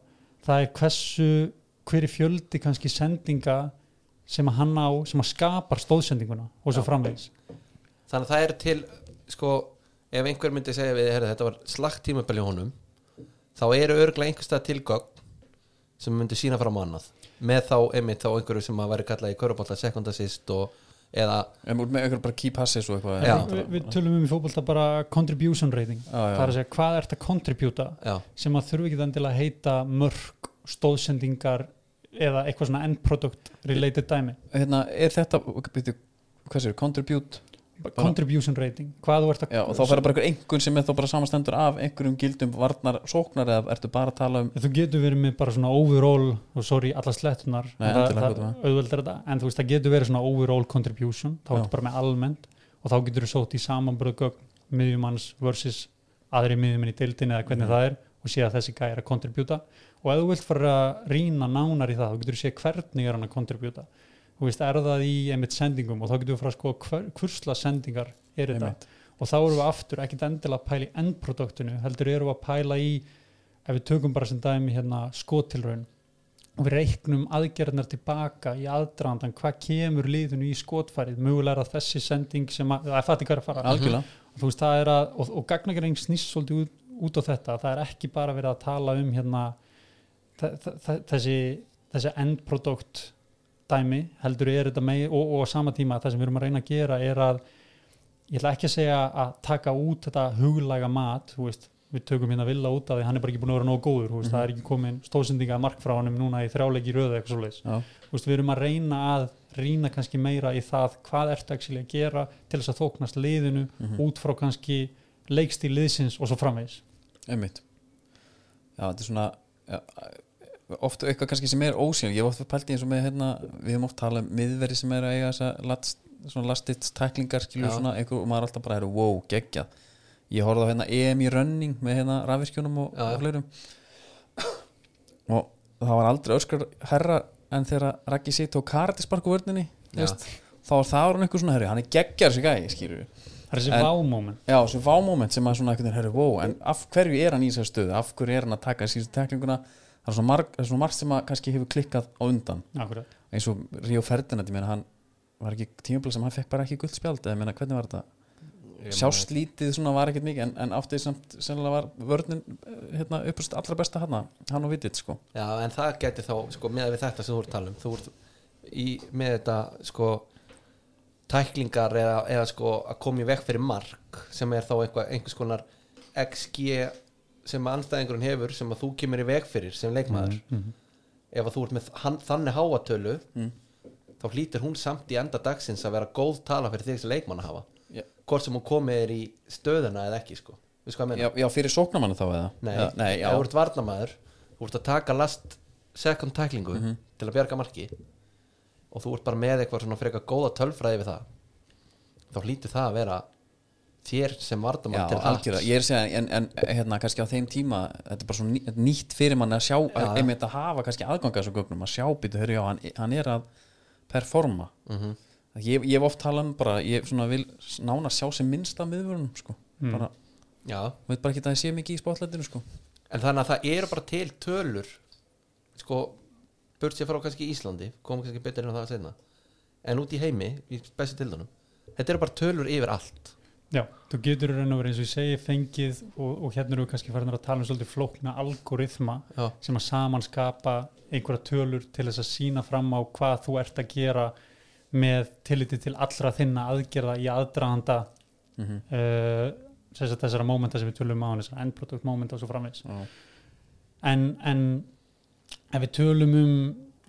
það er hversu hver er fjöldi kannski sendinga sem að hann á, sem að skapar stóðsendinguna og svo Já. framvegis þannig að það er til sko, ef einhver myndi segja við herri, þetta var slagt tímabæli honum þá eru örglega einhverstað tilgögn sem myndi sína fram á annað með þá einmitt þá einhverju sem að væri kallað í körubólta sekundassist og eða en út með eitthvað bara key passes og eitthvað Já. við, við tölum um í fótbolta bara contribution rating Já, já. það er að segja hvað ert að contributa já, sem að þurfi ekki endilega að heita mörg stóðsendingar eða eitthvað svona end product related dæmi? Hérna, er þetta, byrju, hvað sér, contribute? Contribution rating, hvað þú ert að Já, og þá færa bara einhver engun sem er þá bara samastendur af einhverjum gildum varnar sóknar eða ertu bara að tala um Þú getur verið með bara svona overall og sorry, alla slettunar auðveldar þetta. En þú veist, það getur verið svona overall contribution. Þá Já. ertu bara með almennt. Og þá getur þú sótt í samanbröðgögn miðjumanns versus aðri miðjumenn í deildinni eða hvernig Mhm. það er og sé að þessi gæði er að contributa og ef þú vilt fara að rýna nánar í það þá getur þú sé hvernig er hann að contributa þú veist, er það í einmitt sendingum og þá getur þú fara að sko hver, hversla sendingar er þetta. Einmitt. og þá erum við aftur ekkit endilega að pæla í endproduktinu heldur erum við að pæla í ef við tökum bara sem dæmi hérna skotilraun og við reiknum aðgerðnar tilbaka í aðdraðandan hvað kemur liðinu í skotfærið. Mögulega er það þessi sending sem að, það fætti hvað er að fara. Algjörlega. Og og, og gagnagrein snýst svolítið út, út á þetta, það er ekki bara verið að tala um hérna þessi, þessi endprodukt dæmi heldur er þetta með og, og á sama tíma það sem við erum að reyna að gera er að ég ætla ekki að segja að taka út þetta huglæga mat þú veist, við tökum hérna villa út af því hann er bara ekki búin að vera nógu góður, veist, Mhm. það er ekki komin stóðsendinga mark frá honum núna í þrjáleiki röðu eitthvað svoleiðis, Já, þú veist, við erum að reyna að rýna kannski meira í það hvað ertu að gera til þess að þóknast liðinu mhm. út frá kannski leikstíl liðsins og svo framvegis einmitt Já, þetta er svona já, oft eitthvað kannski sem er ósýn ég hef oft pælt í eins og með hérna við hefum oft talað um miðveri sem er að eiga svona lastið tæklingar og maður er alltaf bara, wow, geggjað. Ég horfði á hérna EM í running með hérna rafvirkjunum og, og fleirum. Og það var aldrei öskar herra en þegar Raggi sitt og Karati sparku vörninni þá er það orðin einhver svona herri, hann er geggjar þessi gæi, skilur það er þessi En- vámoment. Já, þessi vámoment sem að svona veginn herri, wow, en af hverju er hann í þessari stöðu? Af hverju er hann að taka síðustu teklinguna það er svona marg, er svona margt sem að kannski hefur klikkað á undan. Akkurat. eins og Ríó Ferdinand, ég meina hann var ekki tímabil sem hann fekk bara ekki guld spjald eða ég meina hvernig var þetta? Ég sjást lítið svona var ekkert mikið en, en áttið samt sennilega var vörnin hérna uppast allra besta hann hann og vitið sko. Já, en það geti þá, sko, með við þetta sem þú ert að tala um þú ert í, með þetta, sko tæklingar eða, eða sko að koma í vekk fyrir mark sem er þá eitthvað, einhvers konar XG sem anstæðingurinn hefur sem að þú kemur í vekk fyrir sem leikmaður ef að þú ert með hann, þannig háatölu Mm. þá hlýtur hún samt í enda dagsins að vera góð tala fyrir þig sem leikmann að hafa Já. hvort sem hún komið er í stöðuna eða ekki, sko. Að já, já fyrir sóknamannu þá eða? Nei, Eða- nei já, ef þú ert varnamaður þú ert að taka last second tæklingu Mhm. til að bjarga marki og þú ert bara með eitthvað svona frekar góða tölfræði við það þá hlýtur það að vera þér sem já varnamaður til algjörða, ég er að segja en, en hérna kannski á þeim tíma þetta er bara svo ný, nýtt fyrir mann að sjá Já, að, einmitt að hafa kannski aðganga þessu gögnum að sjá býtu, hörru já, hann, hann er að performa. Mhm. ég, ég hef oft talað um bara, ég svona vil nána sjá sem minnsta miðvörunum sko, Mm. bara, Já, veit bara ekki að það sé mikið í spotlætinu sko. En þannig að það eru bara til tölur sko, burt sér frá kannski Íslandi komum kannski betur á það að segna en út í heimi, í bestu tildunum þetta eru bara tölur yfir allt Já, þú getur raun og verið eins og ég segi fengið og, og hérna eru við kannski farin að tala um svolítið flókna algoritma Já, sem að saman skapa einhverja tölur til þess að sína fram á hvað þú ert að gera með tilliti til allra þinna aðgerða í aðdraðanda mm -hmm. uh, þess að þessara mómenta sem við tölum á þessara endprodukt mómenta og svo framvegs en, en ef við tölum um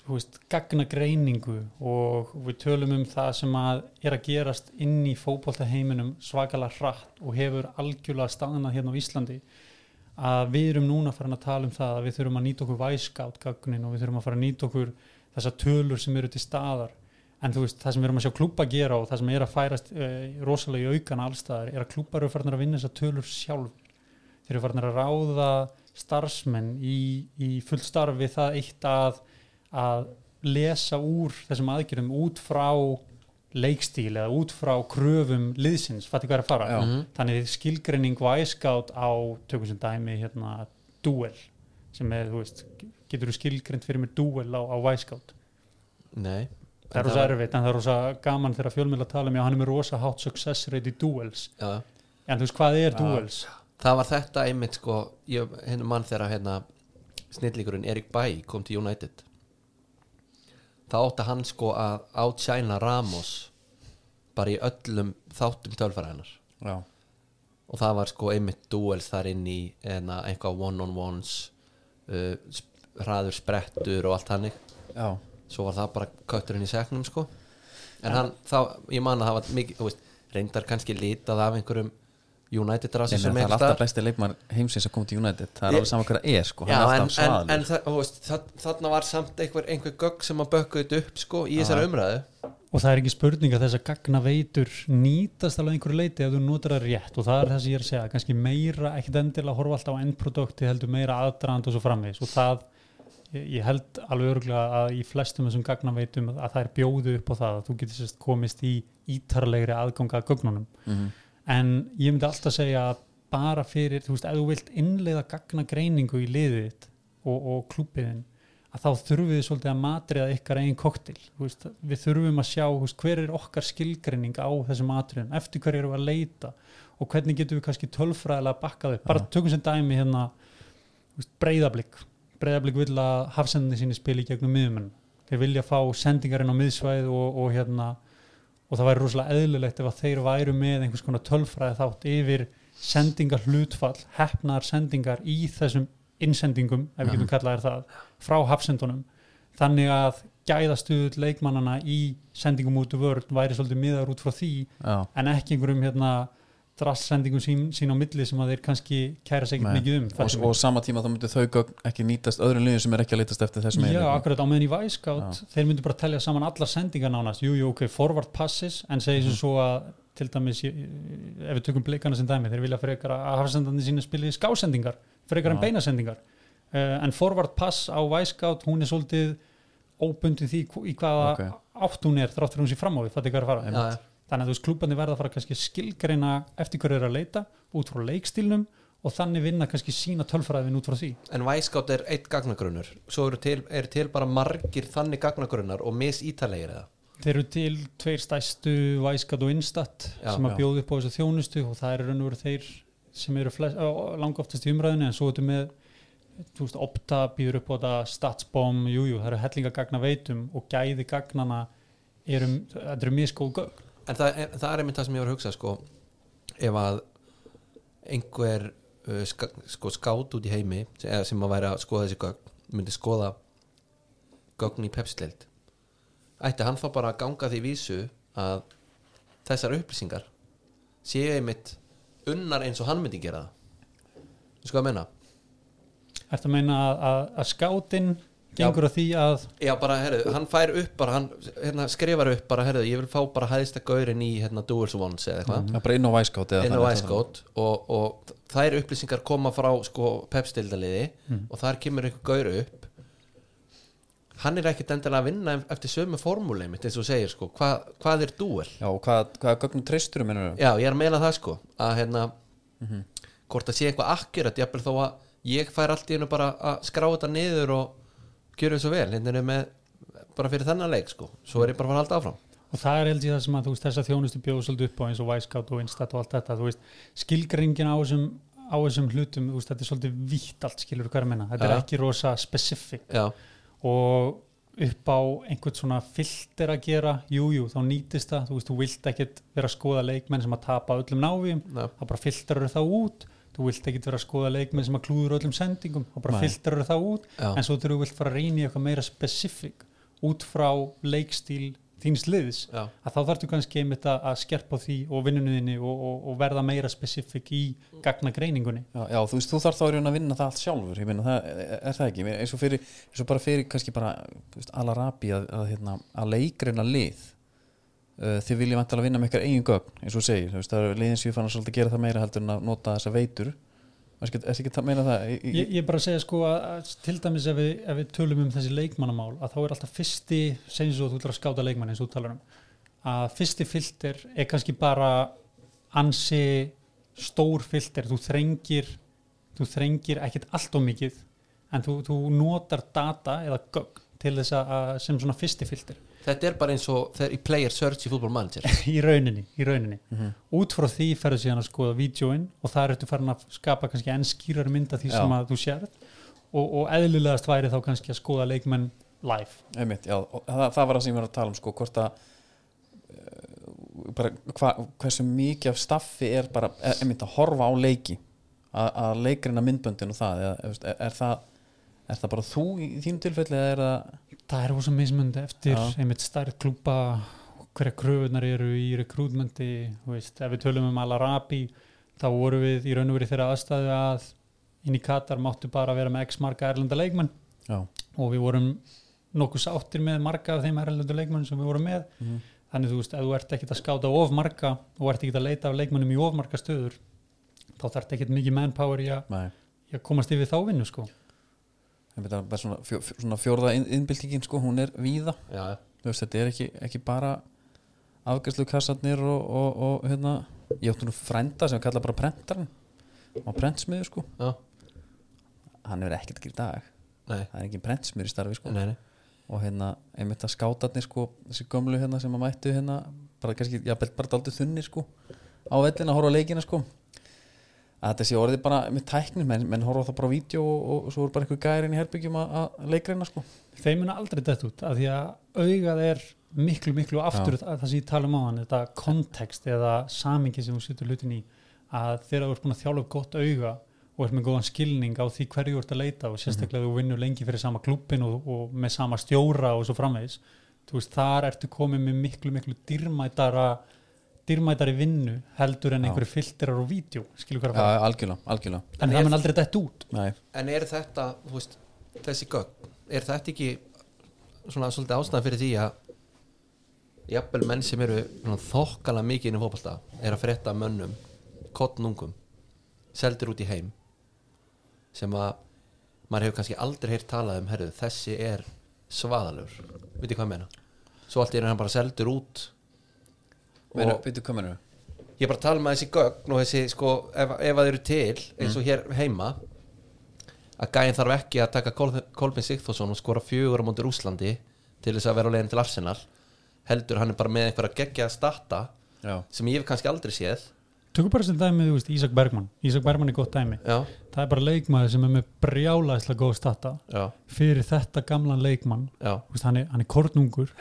veist, gagna greiningu og við tölum um það sem að er að gerast inn í fótboltaheiminum svakalega hratt og hefur algjörlega staðnað hérna á Íslandi að við erum núna farin að tala um það að við þurfum að nýta okkur væskátt gagnin og við þurfum að fara að nýta okkur þessar tölur sem eru til staðar. En þú veist, það sem við erum að sjá klúpa gera og það sem er að færast uh, rosalega í aukana allstaðar er að klúpar eru farin að vinna þessar tölur sjálf þeir eru farin að ráða starfsmenn í, í fullstarfi það eitt að, að lesa úr þessum aðgerðum út frá leikstíl eða út frá kröfum liðsins, fatti hvað er að fara. Já. Mhm. þannig skilgreining og æskátt á tökum sem dæmi hérna duel sem er, þú veist, getur þú skilgreind fyrir mér duel á, á væskátt nei. Það er rosa erfitt en það er rosa gaman þegar fjölmjöla tala um já hann er með rosa hátt success rate í duels Já, en þú veist hvað er Já. duels það var þetta einmitt sko ég henni mann þegar hérna snillíkurinn Erik Bæ kom til United þá átti hann sko að átsæna Ramos bara í öllum þáttum tölfæræðinar já, og það var sko einmitt duels þar inn í enna, eitthvað one-on-ones uh, sp- hraður sprettur og allt hannig já, svo var það bara kötturinn í seknum sko. En hann, þá, ég man að það var mikið, þú veist, reyndar kannski litað af einhverjum United rasi Ég sem er alltaf besti leikmar heimsins að koma til United. Það er alveg saman það er sko. Já, er en, en, en það, veist, það, þarna var samt einhver, einhver gögg sem að bökkuðu þetta upp sko, í þessari umræðu. Og það er ekki spurning að þess að gagna veitur nýtast alveg einhverju leiti ef þú notar það rétt. Og það er það sem ég er að segja kannski meira, ekkert endilega að horfa alltaf á endprodukti heldur meira aðdraðand og svo framvegis. Og það, ég held alveg örgulega að í flestum þessum gagna veitum að það er bjóðu upp á það að þú getur sérst komist í ítarlegri aðganga að gögnunum. Mhm. En ég myndi alltaf segja að bara fyrir, þú veist, ef þú vilt innleiða gagna greiningu í liðið þitt og, og klúpiðin að þá þurfum við svolítið að matriða ykkar eigin koktil veist, við þurfum að sjá veist, hver er okkar skilgreining á þessum matriðum eftir hverju við að leita? Og hvernig getum við kannski tölfræðilega bakkað upp? Bara tökum sem dæmi hérna veist, breyðablík breyðablík vil að hafsendinni síni spili gegnum miðumenn þeir vilja fá sendingarinn á miðsvæð og, og hérna og það væri rosalega eðlilegt ef að þeir væru með einhvers konar tölfræði þátt yfir sendingar hlutfall, hefnaðar sendingar í þessum innsendingum, ef við getum kallað er það, frá hafsendunum. Þannig að gæðastuð leikmannana í sendingum út úr vörn væri svolítið miðar út frá því já, en ekki einhverjum hérna drastsendingum sín, sín á milli sem að þeir kannski kæra sig ekkert mikið um og, og sama tíma þá myndu þau gögn ekki nýtast öðrum liðum sem er ekki að litast eftir þessum Já, akkurat á meðan í Væskátt þeir myndu bara telja saman alla sendingar nánast jú, jú, ok, forward passes en segja Mhm. mm. svo að til dæmis ef við tökum blikana sem dæmi, þeir vilja frekar að hafsendandi sína spili skásendingar frekar en Já. beinasendingar uh, en forward pass á Væskátt hún er svolítið óbundin því í hvaða Ok. átt hún er þráttur hún sé fram á fattu hvað er að fara já, já. Þannig að þú veist klúbandi verða að fara kannski skilgreina eftir hverju er að leita út frá leikstílnum og þannig vinna kannski sína tölfræðin út frá því. En Væskátt er eitt gagnagrunnur. Svo eru til, eru til bara margir þannig gagnagrunnar og misítalegir eða? Þeir eru til tveir stæstu Væskat og Instat Já, sem að já. bjóða upp á þessu þjónustu og það eru raun og veru þeir sem eru langoftast í umræðinu en svo ertu með þú veist, Opta býður upp á þetta Statsbomb, jújú, það eru hellinga gagna veitum og gæði gagnana eru, þetta eru miskóð gögn En það er, það er einmitt það sem ég var að hugsa sko, ef að einhver uh, ska, sko, skát út í heimi sem, sem að væri að skoða þessi gögn myndi skoða gögn í pepsild ætti hann þá bara að ganga því vísu að þessar upplýsingar séu einmitt unnar eins og hann myndi gera það? Sko að menna Ertu að meina að, að, skátin gengur að því að Já, bara, herru, hann fær upp bara, hann hérna, skrifar upp bara, herru, ég vil fá bara hæðista gaurin í, hérna, Doers Once eða eitthvað. Er bara inn á væskátt eða inn á. Icecoat og, og þær upplýsingar koma frá sko pepstildaliði og þar kemur einhver gaur upp. Hann er ekkit endilega að vinna eftir sömu formúli mitt eins og segir sko, Hva, hvað er duel? Já, og hvað, hvað gögnum treystur um ennur? Já, ég er að meina það sko að hérna hvort það sé eitthvað akkurat, jafnvel þó að ég fær allt í hennu bara að skrá þetta niður og gjöra þessu vel hérna er með bara fyrir þennan leik sko. Svo er ég bara að fara halda áfram. Og það er held ég það sem að þú veist þessa þjónustu svolítið upp á eins og Wisecout og Instat og allt þetta þú veist skilgringin á þessum á þessum hlutum, þú veist, þetta er svolítið vítt allt skilur hvað er að menna, þetta Já. er ekki rosa specific. Já, og upp á einhvern svona filter að gera, jújú, jú, þá nýtist það. Þú veist, þú vilt ekkit vera að skoða leikmenn sem að tapa öllum návíum, Já. þá bara filterar það út þú vilt ekkit vera að skoða leikmenn sem að klúður öllum sendingum, þá bara Nei. filterar það út Já. en svo þú vilt fara að reyna í eitthvað meira specific út frá leikstíl þíns liðs já, að þá þarftu kannski einmitt að skerpa því og vinnuninni og, og, og verða meira specific í gagna greiningunni Já, já, þú veist, þú þarf þá að vinna það allt sjálfur ég meina, það er, er það ekki eins og, fyrir, eins og bara fyrir kannski bara veist, alarabi að, að, hérna, að leikreina lið uh, þið viljið vantilega vinna með eitthvað eigin gögn eins og segir, það er liðin sem ég fann að svolítið gera það meira heldur en að nota þessa veitur. Er ekki að meina það í, ég, ég bara að segja sko að, að til dæmis ef við, ef við tölum um þessi leikmannamál að þá er alltaf fyrsti, segjum svo að þú ætlar að skáta leikmann eins og talar um að fyrsti filter er kannski bara ansi stór filter, þú þrengir þú þrengir ekkit allt of mikið en þú, þú notar data eða gögn til þess að, að sem svona fyrsti filter þetta er bara eins og þegar í player search í fútbol manager [LAUGHS] í rauninni, í rauninni. Mhm. út frá því ferðu síðan að skoða vídjóin og það ertu farin að skapa kannski enn skýrar mynda því Já. sem að þú sérð og, og eðlilegast væri þá kannski að skoða leikmenn live einmitt, já, það, það var það sem ég var að tala um sko, hvort að uh, bara hva, hversu mikið af staffi er bara, er, einmitt að horfa á leiki að, að leikreina myndböndin og það, eða, er, er það er það bara þú í þínu tilfelli eða er það það er ósum mismundi eftir Já. einmitt stærð klúpa hverja kröfunar eru í rekrútmenti ef við tölum um Alarabi þá voru við í raun og verið þeirra aðstæðu að inn í Katar máttu bara vera með x marga erlenda leikmenn já, og við vorum nokkuð sáttir með marga af þeim erlendu leikmenn sem við vorum með Mhm. þannig þú veist, ef þú ert ekkit að skáta of marga og ert ekkit að leita af leikmennum í of marga stöður þá þarf ekkit mikið manpower í að, nei í að komast yfir þá vinnu sko. Svona, fjó, svona fjórða inn- innbyltingin sko, hún er víða. Já, Þú veist, þetta er ekki, ekki bara afgæslu kassarnir og, og, og hérna, ég átti nú frænda sem kalla bara prentarinn. Á prentsmiður sko, já, hann er ekkert ekki í dag. Nei, það er ekki prentsmiður í starfi sko. Nei, nei. og hérna, einmitt að skátarnir sko, þessi gömlu hérna sem að mættu hérna bara kannski, já, bara daldið þunni sko á vellina að horfa leikina sko að þetta sé orðið bara með tæknir menn, menn horfa það bara á vídeo og, og svo er bara einhver gærin í herbyggjum að, leikreina sko. Þeim muna aldrei dett út af því að augað er miklu miklu aftur að það sem ég tala um á hann þetta kontekst eða samingi sem þú setur hlutin í að þegar þú ert búin að þjála upp gott auga og ert með góðan skilning á því hverju þú ert að leita og sérstaklega þú vinnur lengi fyrir sama klubbin og, og með sama stjóra og svo framvegis þú veist þar ertu komið með miklu miklu dýrmætara dýrmætari vinnu heldur en einhverju filterar og vídeo skilur að fara. Algjörlega, algjörlega. En það mun aldrei dett út. Nei, en er þetta, þú veist, þessi gögn er þetta ekki svona svolítið ástæðan fyrir því að jafnvel menn sem eru þokkala mikið inn í fótbolta er að frétta mönnum kottnungum seldir út í heim sem að maður hefur kannski aldrei heyrt talað um herru, þessi er svaðalur veitir hvað ég meina? Svo allt er hann bara seldur út Meina, Býtu hvað mennur ég er bara að tala með þessi gögn og þessi sko, ef, ef að þeir eru til eins og hér heima að gæinn þarf ekki að taka Kol Kolbin Sigþórsson og skora fjögur á móti Rúslandi til þess að vera á leiðin til Arsenal heldur hann er bara með einhverja geggja starta Já, sem ég hef kannski aldrei séð. Tökum bara sem dæmi, þú veist, Ísak Bergmann. Ísak Bergmann er gott dæmi. Já, það er bara leikmaður sem er með brjálæslega góð stata já, fyrir þetta gamlan leikmann. Já, Þú veist, hann, er, hann er kornungur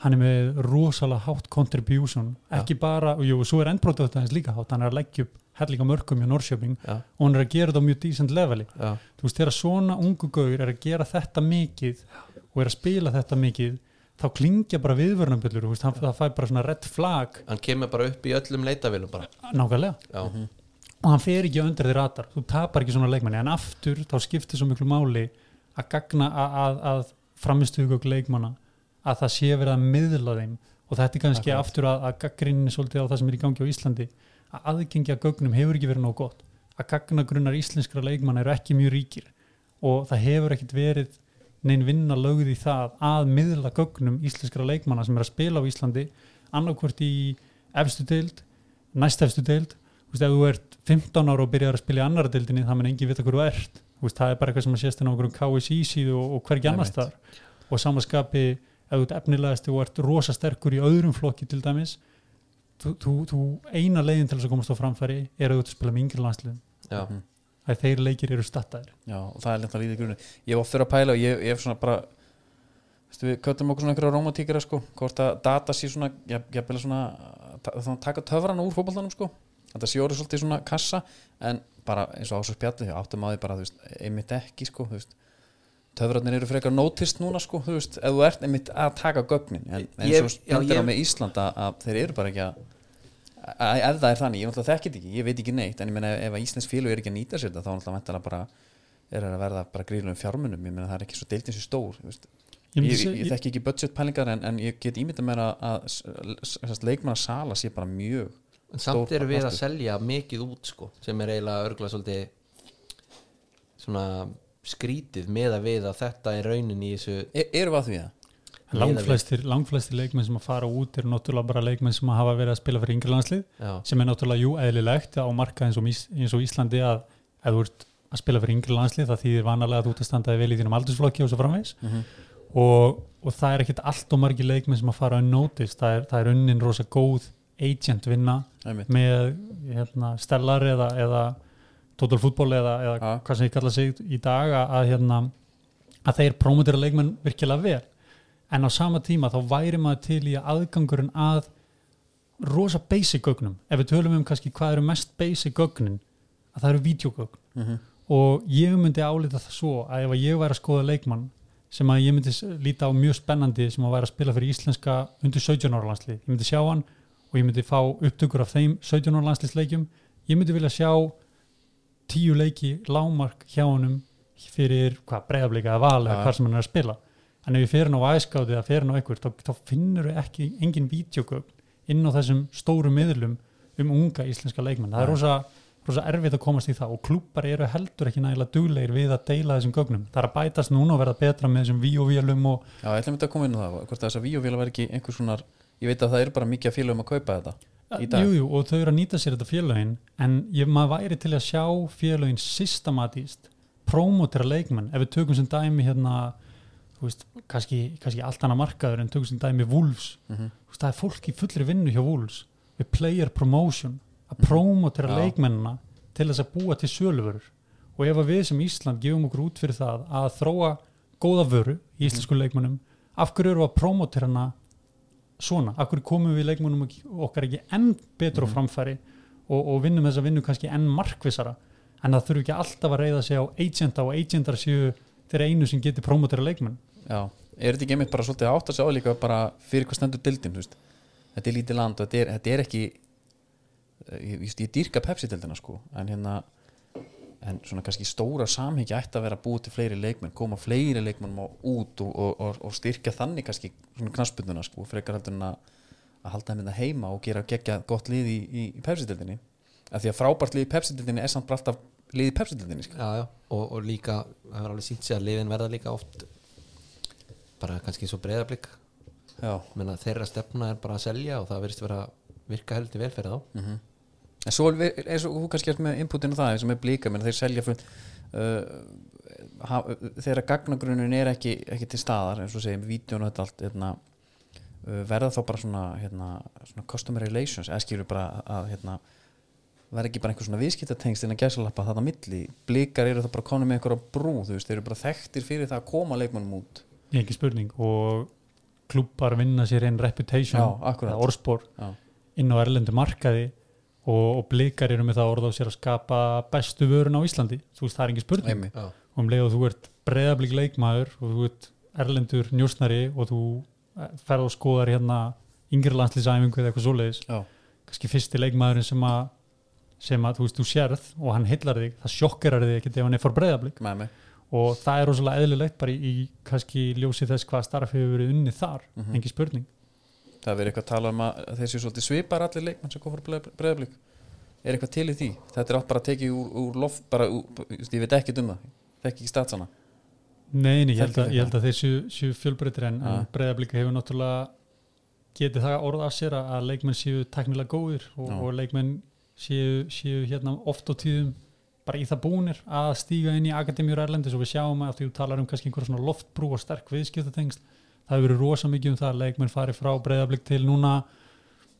hann er með rosalega hátt contribution ekki bara, og jú, svo er endbrótið hans líka hátt, hann er að leggja upp hellinga mörgum hjá Norrköping já, og hann er að gera þetta á mjög decent leveli. Já. þú veist, þegar svona ungu gaur er að gera þetta mikið og er að spila þetta mikið þá klingja bara hann, það fær bara svona red flag. Hann kemur bara upp í öllum leitavilum nákvæmlega, já, og hann fer ekki undir því ratar, þú tapar ekki svona leikmanni en aftur þá skiptir svo miklu máli að gagna að, að, að framistuðugögg leikmanna að það sé verið að miðla þeim. Og þetta er kannski Akkurat. aftur að, að gaggrinni svolítið á það sem er í gangi á Íslandi. Að aðgengi að gögnum hefur ekki verið nóg gott. Að gagnagrunnar íslenskra leikmanna eru ekki mjög ríkir. Og það hefur ekkit verið neinn vinna lögð í það að miðla gögnum íslenskra leikmanna sem er að spila á Íslandi annarkvort í efstu deild, næst efstu deild. Þú veist, ef þú ert 15 ára og byrjar að spila í annara deildinni, það mun engin vita hver þú ert. Þú veist, það er bara eitthvað sem að sést inn á einhverjum KSI síðu og, og hvergi annars þar og samanskapi, ef þú ert efnilegast og ert rosa sterkur í öðrum flokki til dæmis þú, þú, þú eina leiðin til þess að komast á framfæri er að þú ert að spila með yngri landsliðum. Já, Mhm. að þeir leikir eru stattaðir. Já, og það er lent að líða í grunni. Ég var fyrir að pæla og ég, ég hef svona bara Vistu, við köttum okkur svona einhverja romantíkara sko hvort að data sé svona ég, ég byrja svona þannig að taka töfrana úr fótboltanum sko. Þetta sé orðið svolítið svona kassa en bara eins og ásvo spjalli ég áttum að því bara þú veist, einmitt ekki sko þú veist töfrarnir eru frekar nótist núna sko þú veist, ef þú ert einmitt að taka gögnin en eins og stendur á með Íslanda að þeir eru bara ekki að ef það er þannig, ég náttúrulega þekki þetta ekki ég veit ekki neitt, en ég meina ef að Íslands félug er ekki að nýta sér þetta, þá náttúrulega væntanlega bara er að verða bara gríðlum fjármunum ég meina það er ekki svo deildin sér stór þú veist. Ég ég, ég, þekki ekki budgetpælingar en, en ég get ímynda mér að, að, að leikmanna sala sé bara mjög en samt Stór eru við að selja mikið út sko, sem er eiginlega örgulega svolítið svona skrítið með að við að þetta er raunin í þessu er, erum við að því það? langflestir, langflestir leikmenn sem að fara út eru náttúrulega bara leikmenn sem að hafa verið að spila fyrir yngri landslið já, sem er náttúrulega jú eðlilegt á marka eins og, Ís- eins og Íslandi að ef þú ert að spila fyrir yngri landslið það þýðir vanalega að þú ert að standa vel í þínum aldursflokki og svo framvegs Mhm. og, og það er ekkit allt og margir leikmenn sem að fara unnoticed, það er, það er unnin rosa góð agent vinna Einmitt. með hérna, stellar eða, eða total football eða, eða Ja. hvað sem ég kalla sig í dag að, hérna, að þeir promotera leikmenn virkilega vel. En á sama tíma þá væri maður til í að aðgangurinn að rosa basic gögnum. Ef við tölum um kannski hvað eru mest basic gögnin að það eru videogögn Mhm. og ég myndi álita það svo að ef ég væri að skoða leikmann sem að ég myndi líta á mjög spennandi sem að væri að spila fyrir íslenska undir 17 ára landslið, ég myndi sjá hann og ég myndi fá upptökur af þeim 17 ára landsliðsleikjum. Ég myndi vilja sjá tíu leiki lámark hjá honum fyrir hvað breyðablika eða val eða hvað sem hann er að spila. En ef ég fer hann á æskáti eða fer á einhver þá, þá finnur við ekki engin videogögn inn á þessum stóru miðlum um unga íslenska leikmenn. Það er rosa, rosa erfitt að komast í það og klúpar eru heldur ekki nægilega duglegir við að deila þessum gögnum. Það er að bætast núna og verða betra með þessum víóvélum og Já, ég ætlum þetta að koma inn á það. Hvort þess að víóvél var ekki einhvers svona ég veit að það er bara mikið að félagum að kaupa þetta í dag jú, jú, og þau eru að nýta sér þetta félögin en ég maður væri til að sjá félögin systematíst promotera leikmenn ef við tökum sem dæmi hérna þú veist, kannski, kannski allt annað markaður en tökum sem dæmi Wolves Mhm. Þú veist, það er fólk í fullri vinnu hjá Wolves við player promotion að Mhm. promotera Já. leikmennina til þess að búa til söluvörur og ef við sem Ísland gefum okkur út fyrir það að þróa góða vöru í íslensku leikmennum af hverju eru að promotera hana svona, hverju komum við leikmennum ekki- okkar ekki enn betur á framfæri og, og vinnum þessa vinnu kannski enn markvissara? En það þurfi ekki alltaf að reyða sig á agenta og agentar séu þeir einu sem getur promotera leikmenn. Já, er þetta ekki einmitt bara svolítið átt að sjá líka bara fyrir hvað stendur dildin þetta er lítið land og þetta er, þetta er ekki ég, ég, ég dýrka Pepsi-dildina sko en hérna en svona kannski stóra samhengi ætti að vera búið til fleiri leikmenn, koma fleiri leikmenn út og, og, og, og styrkja þannig kannski svona knaspunduna sko, frekar heldur en að að halda þeim þetta heima og gera geggja gott lið í, í, í Pepsi-dildinni af því að frábært lið í Pepsi-dildinni er samt bara alltaf lið í Pepsi-dildinni sko. já, já. Og, og líka það er alveg sínt sér að liðin verða líka oft bara kannski svo breyðablík já menna þeirra stefna er bara að selja og það verðist vera virka heldur vel fyrir þá Mhm. En svo er eins og þú kannski ert með inputinu það eins og með blíka, menn þeir selja fund, uh, þeirra gagnagrunin er ekki, ekki til staðar eins og segjum, vídjón og þetta allt hérna, uh, verða þá bara svona, hérna, svona customer relations, eða skilur bara að hérna, verða ekki bara einhver svona viðskiptatengst innan gæsalappa þarna á milli. Blíkar eru það bara konum með einhverja brú þú veist, þeir eru bara þekktir fyrir það að koma leikmannum út. Ekki spurning. Og klubbar vinna sér einn reputation orðspor inn á erlendu markaði og, og blikar eru með það orð á sér að skapa bestu vörun á Íslandi. Þú veist það er ekki spurning. Og um leið og þú ert breyðablík leikmaður og þú ert erlendur njósnari og þú eh, ferð og skoðar hérna yngri landslýsæfingu eða eitthvað svoleiðis kannski fyrsti leikmaðurinn sem að sem að þú veist þú sérð og hann hillar þig það sjokkerar þig ekkert ef hann er með mig og það er rosalega eðlilegt bara í, í kannski ljósi þess hvað starf hefur verið unnið þar, Mhm. engi spurning Það er verið eitthvað að tala um að séu svolítið svipar allir leikmenn sem kom frá breyðablík Er eitthvað til í því? Þetta er átt bara að tekið úr, úr loft bara, úr, ég veit ekki um það þekki ekki statsana Nei, nei, ég held að, ég held að þeir séu, séu fjölbreytir en, Ja. en breyðablíka hefur náttúrulega getið það orð af sér að leikmenn séu teknilega góðir og, Já. og leikmenn séu, séu hérna oft á tíðum bara í það búnir að stíga inn í akademíur Erlendis og við sjáum að þú talar um kannski einhver svona loftbrú og sterk viðskiptatengst það hefur verið rosa mikið um það að leikmenn fari frá breyðablík til núna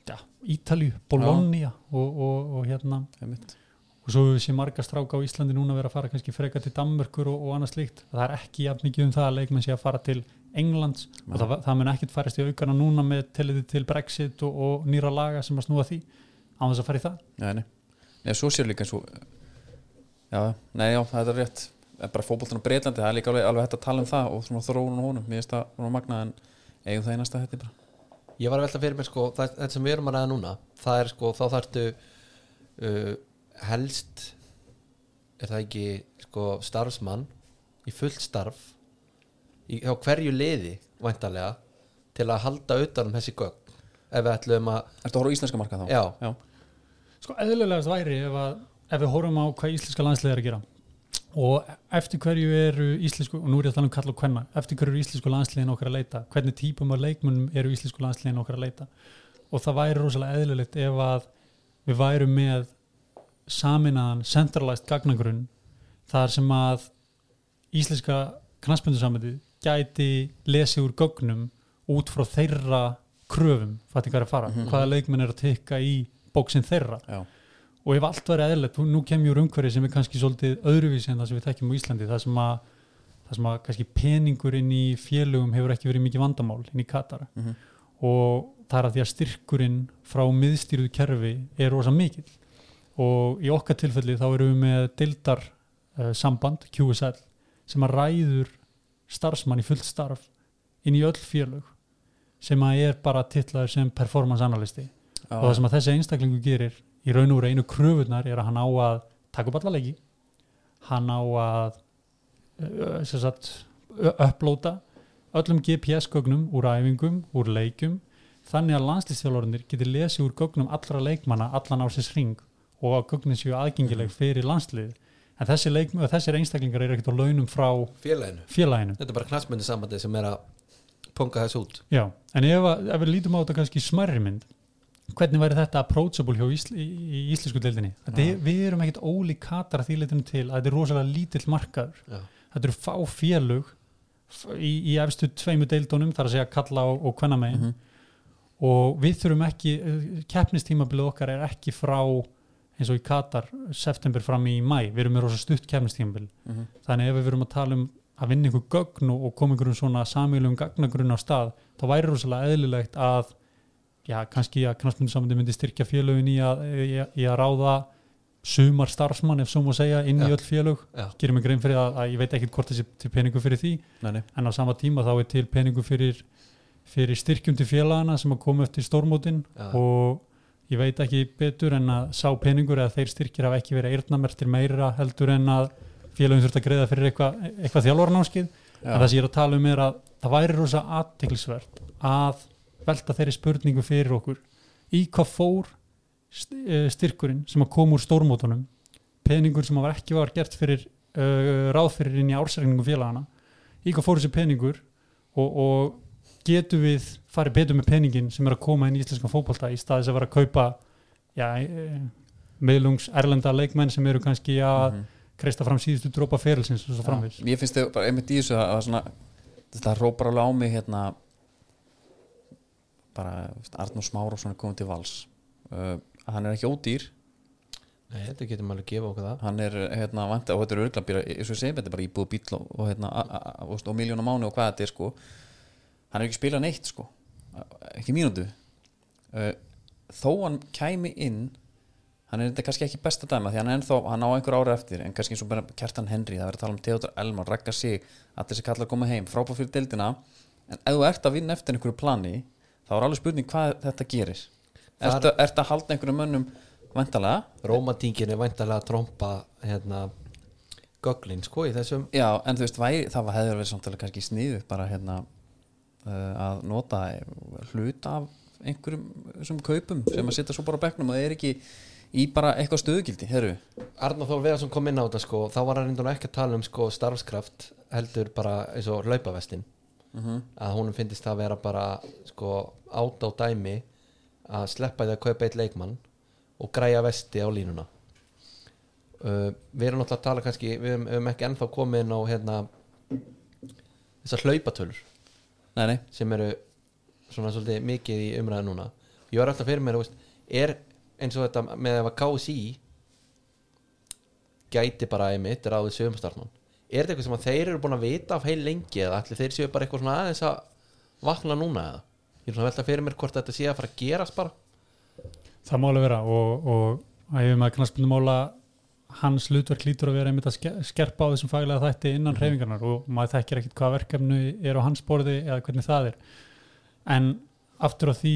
ja, Ítalju, Bologna og, og, og hérna. Og svo við séum marga stráka á Íslandi núna vera að fara kannski freka til Danmörkur og, og annað slíkt. Það er ekki jafn mikið um það að leikmenn sé að fara til Englands. Nei. og það, það mun ekkit farist í aukana núna með tilliti til Brexit og, og nýra laga sem að snúa því á þess að fara í það. Nei, nei. svo sér líka svo Já, nei, já, það er rétt bara fótboltan á Breitlandi, það er líka alveg, alveg hægt að tala um það og svona þróunum honum, mér finnst það magnað en eigum það í næsta þetta bara. Ég var að velta fyrir mér sko það, þetta sem við erum að ræða núna það er sko þá þarftu uh, helst er það ekki sko starfsmann í fullt starf í, á hverju liði væntalega til að halda utan um þessi gögn ef við ætlum að Ertu að horfa á íslenska marka þá? já, Já, Sko eðlulegast væri ef, að, ef við horfum á hvað íslenska landslið er að gera og eftir hverju eru íslensku, og nú er ég að tala um kalla og kvenna eftir hverju eru íslensku landsliðin okkar að leita? Hvernig típum af leikmunum eru íslensku landsliðin okkar að leita? Og það væri rosalega eðlulegt ef að við værum með saminaðan centralized gagnagrunn þar sem að íslenska knaspundursamöndið gæti lesið úr gögnum út frá þeirra kröfum, hvað að fara Mhm. hvaða leikmenn er að tekka í bóksinn þeirra. Já, og ef allt var eðlilegt, nú kem ég úr umhverfi sem er kannski svolítið öðruvísi en það sem við þekkjum á Íslandi það sem að, það sem að kannski peningur inn í félögum hefur ekki verið mikið vandamál inn í Katar. Mhm. og það er að því að styrkurinn frá miðstýruðu kerfi er rosa mikill. Og í okkar tilfelli þá erum við með dildar uh, samband, QSL sem að ræður starfsmann í fullt starf inn í öll félög sem að er bara titlaður sem performance analysti já, og það sem að þessi einstaklingu gerir í raun og einu kröfunar er að hann á að taka upp alla leiki. Hann á að ö- upplóta öllum GPS-gögnum úr æfingum, úr leikum þannig að landslýstjálfurinnir getur lesið úr gögnum allra leikmanna allan ársins ring og að gögnin séu aðgengileg fyrir landslið. En þessi, leik, þessir einstaklingar eru ekkert á launum frá félaginu. félaginu. Þetta er bara knastmyndi sambandi sem er að punga þess út. Já, en ef, ef við lítum á þetta kannski smærri mynd hvernig væri þetta approachable hjá ísl, í, í íslensku deildinni? Er, við erum ekkert ólík katar að því leitinu til að þetta er rosalega lítill markaður. Já, þetta eru fá félug í, í efstu tveimu deildunum þar að segja kalla og, og hvenna megin Mhm. og við þurfum ekki keppnistímabilið okkar er ekki frá eins og í Katar september fram í mæ, við erum með rosa stutt keppnistímabil. Mhm. þannig ef við verum að tala um að vinna einhver gögn og koma einhverjum svona samílum gagnagrunn á stað, þá væri rosalega eðlilegt að já, kannski að knastmyndisamöndi myndi styrkja félögin í að, í, að- í að ráða sumar starfsmann ef svo má segja inn í Já. öll félög. Gerir mig grein fyrir að, að ég veit ekkert hvort þessi til peningu fyrir því. Nei, nei, en á sama tíma þá er til peningu fyrir, fyrir styrkjum til félagana sem að koma eftir stórmótin. Já. og ég veit ekki betur en að sá peningur eða þeir styrkir hafa ekki verið eyrnamertir meira heldur en að félagum þurft að greiða fyrir eitthvað eitthva þjálfarnámskið já, en það sem ég er að tala um er að það væri rosa aðtiklisvert að velta þeirri spurningu fyrir okkur. Í hvað fór eh, styrkurinn sem að koma úr stórmótunum? Peningur sem var ekki var gert fyrir uh, ráð fyrir inn í ársreikningu félagana í hvað fór þessi peningur? Og, og getum við farið betur með peningin sem er að koma inn í íslenskan fótbolta í staðis að vera að kaupa já, e, meðlungs erlenda leikmenn sem eru kannski að Mhm. kreista fram síðustu drópa ferilsins og svo framvis Ég finnst þau bara einmitt í þessu að, að svona, þetta rópar alveg á mig hérna bara Arnur Smárásson er komið til vals. Uh, hann er ekki ódýr. Nei, þetta getur maður að gefa okkur það. Hann er hérna vant og þetta er örgulega bara, eins og ég segi, þetta er bara íbúð bíl og, og, hérna, og, og miljón á mánu og hvað þetta er sko. Hann er ekki spilað neitt sko. Ekki mínútu. Uh, þó hann kæmi inn hann er þetta kannski ekki besta dæma því hann er ennþá, hann á einhver ára eftir en kannski eins og bara Kjartan Henry, það verður að tala um Theodor Elmar, Ragga Sig, allir þessi kallar að koma heim frábár fyrir deildina, en ef þú ert að vinna eftir einhverju plani, þá er alveg spurning hvað þetta gerir. Þar- ertu, ertu að halda einhverju mönnum vantalega Rómatíngin er væntalega að trompa hérna göglin sko í þessum Já, en þú veist, væri, það hefði verið samtalið kannski sniðu bara hérna uh, að nota hlut af einhverjum þessum kaupum sem að setja svo bara á bekknum og það er ekki í bara eitthvað stöðugildi, herru Arnar Þór Veðarsson kom inn á þetta sko þá var hann reyndur ekki að tala um sko starfskraft heldur bara eins og laupavestin Mhm. að honum finnist það að vera bara sko át á dæmi að sleppa því að kaupa eitt leikmann og græja vesti á línuna. Uh, við erum náttúrulega að tala kannski við erum ekki ennþá komið inn á hérna þessar hlaupatölur. Nei, nei, sem eru svona svolítið mikið í umræðu núna. Ég var alltaf fyrir mér, veist, er eins og þetta með að KSI gæti bara einmitt ráðið sögumstarfnum er þetta eitthvað sem þeir eru búin að vita af heil lengi eða allir þeir séu bara eitthvað svona aðeins að vakna núna eða? Ég er svona velta fyrir mér hvort þetta sé að fara að gerast bara. Það má alveg vera og, og að ef maður knastbundum mála hans hlutverk lítur að vera einmitt að ske- skerpa á þessum faglega þætti innan Mhm. hreyfingarnar og maður þekkir ekkit hvað verkefnu er á hans borði eða hvernig það er. En aftur á því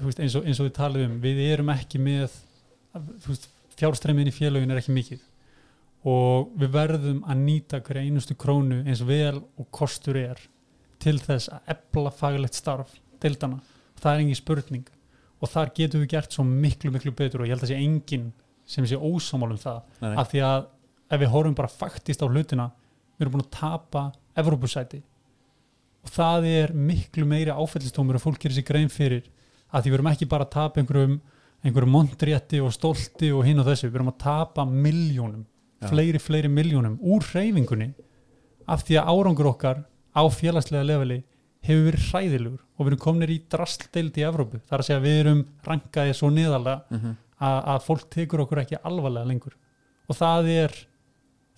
veist, eins, og, og við talum um við erum ekki með fjárstreymin í félögin er ekki mikið og við verðum að nýta hverja einustu krónu eins vel og kostur er til þess að ebla faglegt starf deildana, það er engin spurning. Og þar getum við gert svo miklu miklu betur og ég held að sé enginn sem sé ósámál um það. Nei, af því að ef við horfum bara faktist á hlutina við erum búin að tapa Evrópusæti. Og það er miklu meiri áfællistómur að fólk gerir sér grein fyrir að því við erum ekki bara að tapa einhverjum, einhverjum mondrétti og stolti og hinn og þessu, við erum að tapa miljónum. Fleiri, fleiri miljónum úr hreyfingunni af því að árangur okkar á félagslega leveli hefur verið hræðilegur og við erum komnir í drastdeild í Evrópu, það er að segja við erum rankaði svo neðalega Mhm. að, að fólk tekur okkur ekki alvarlega lengur og það er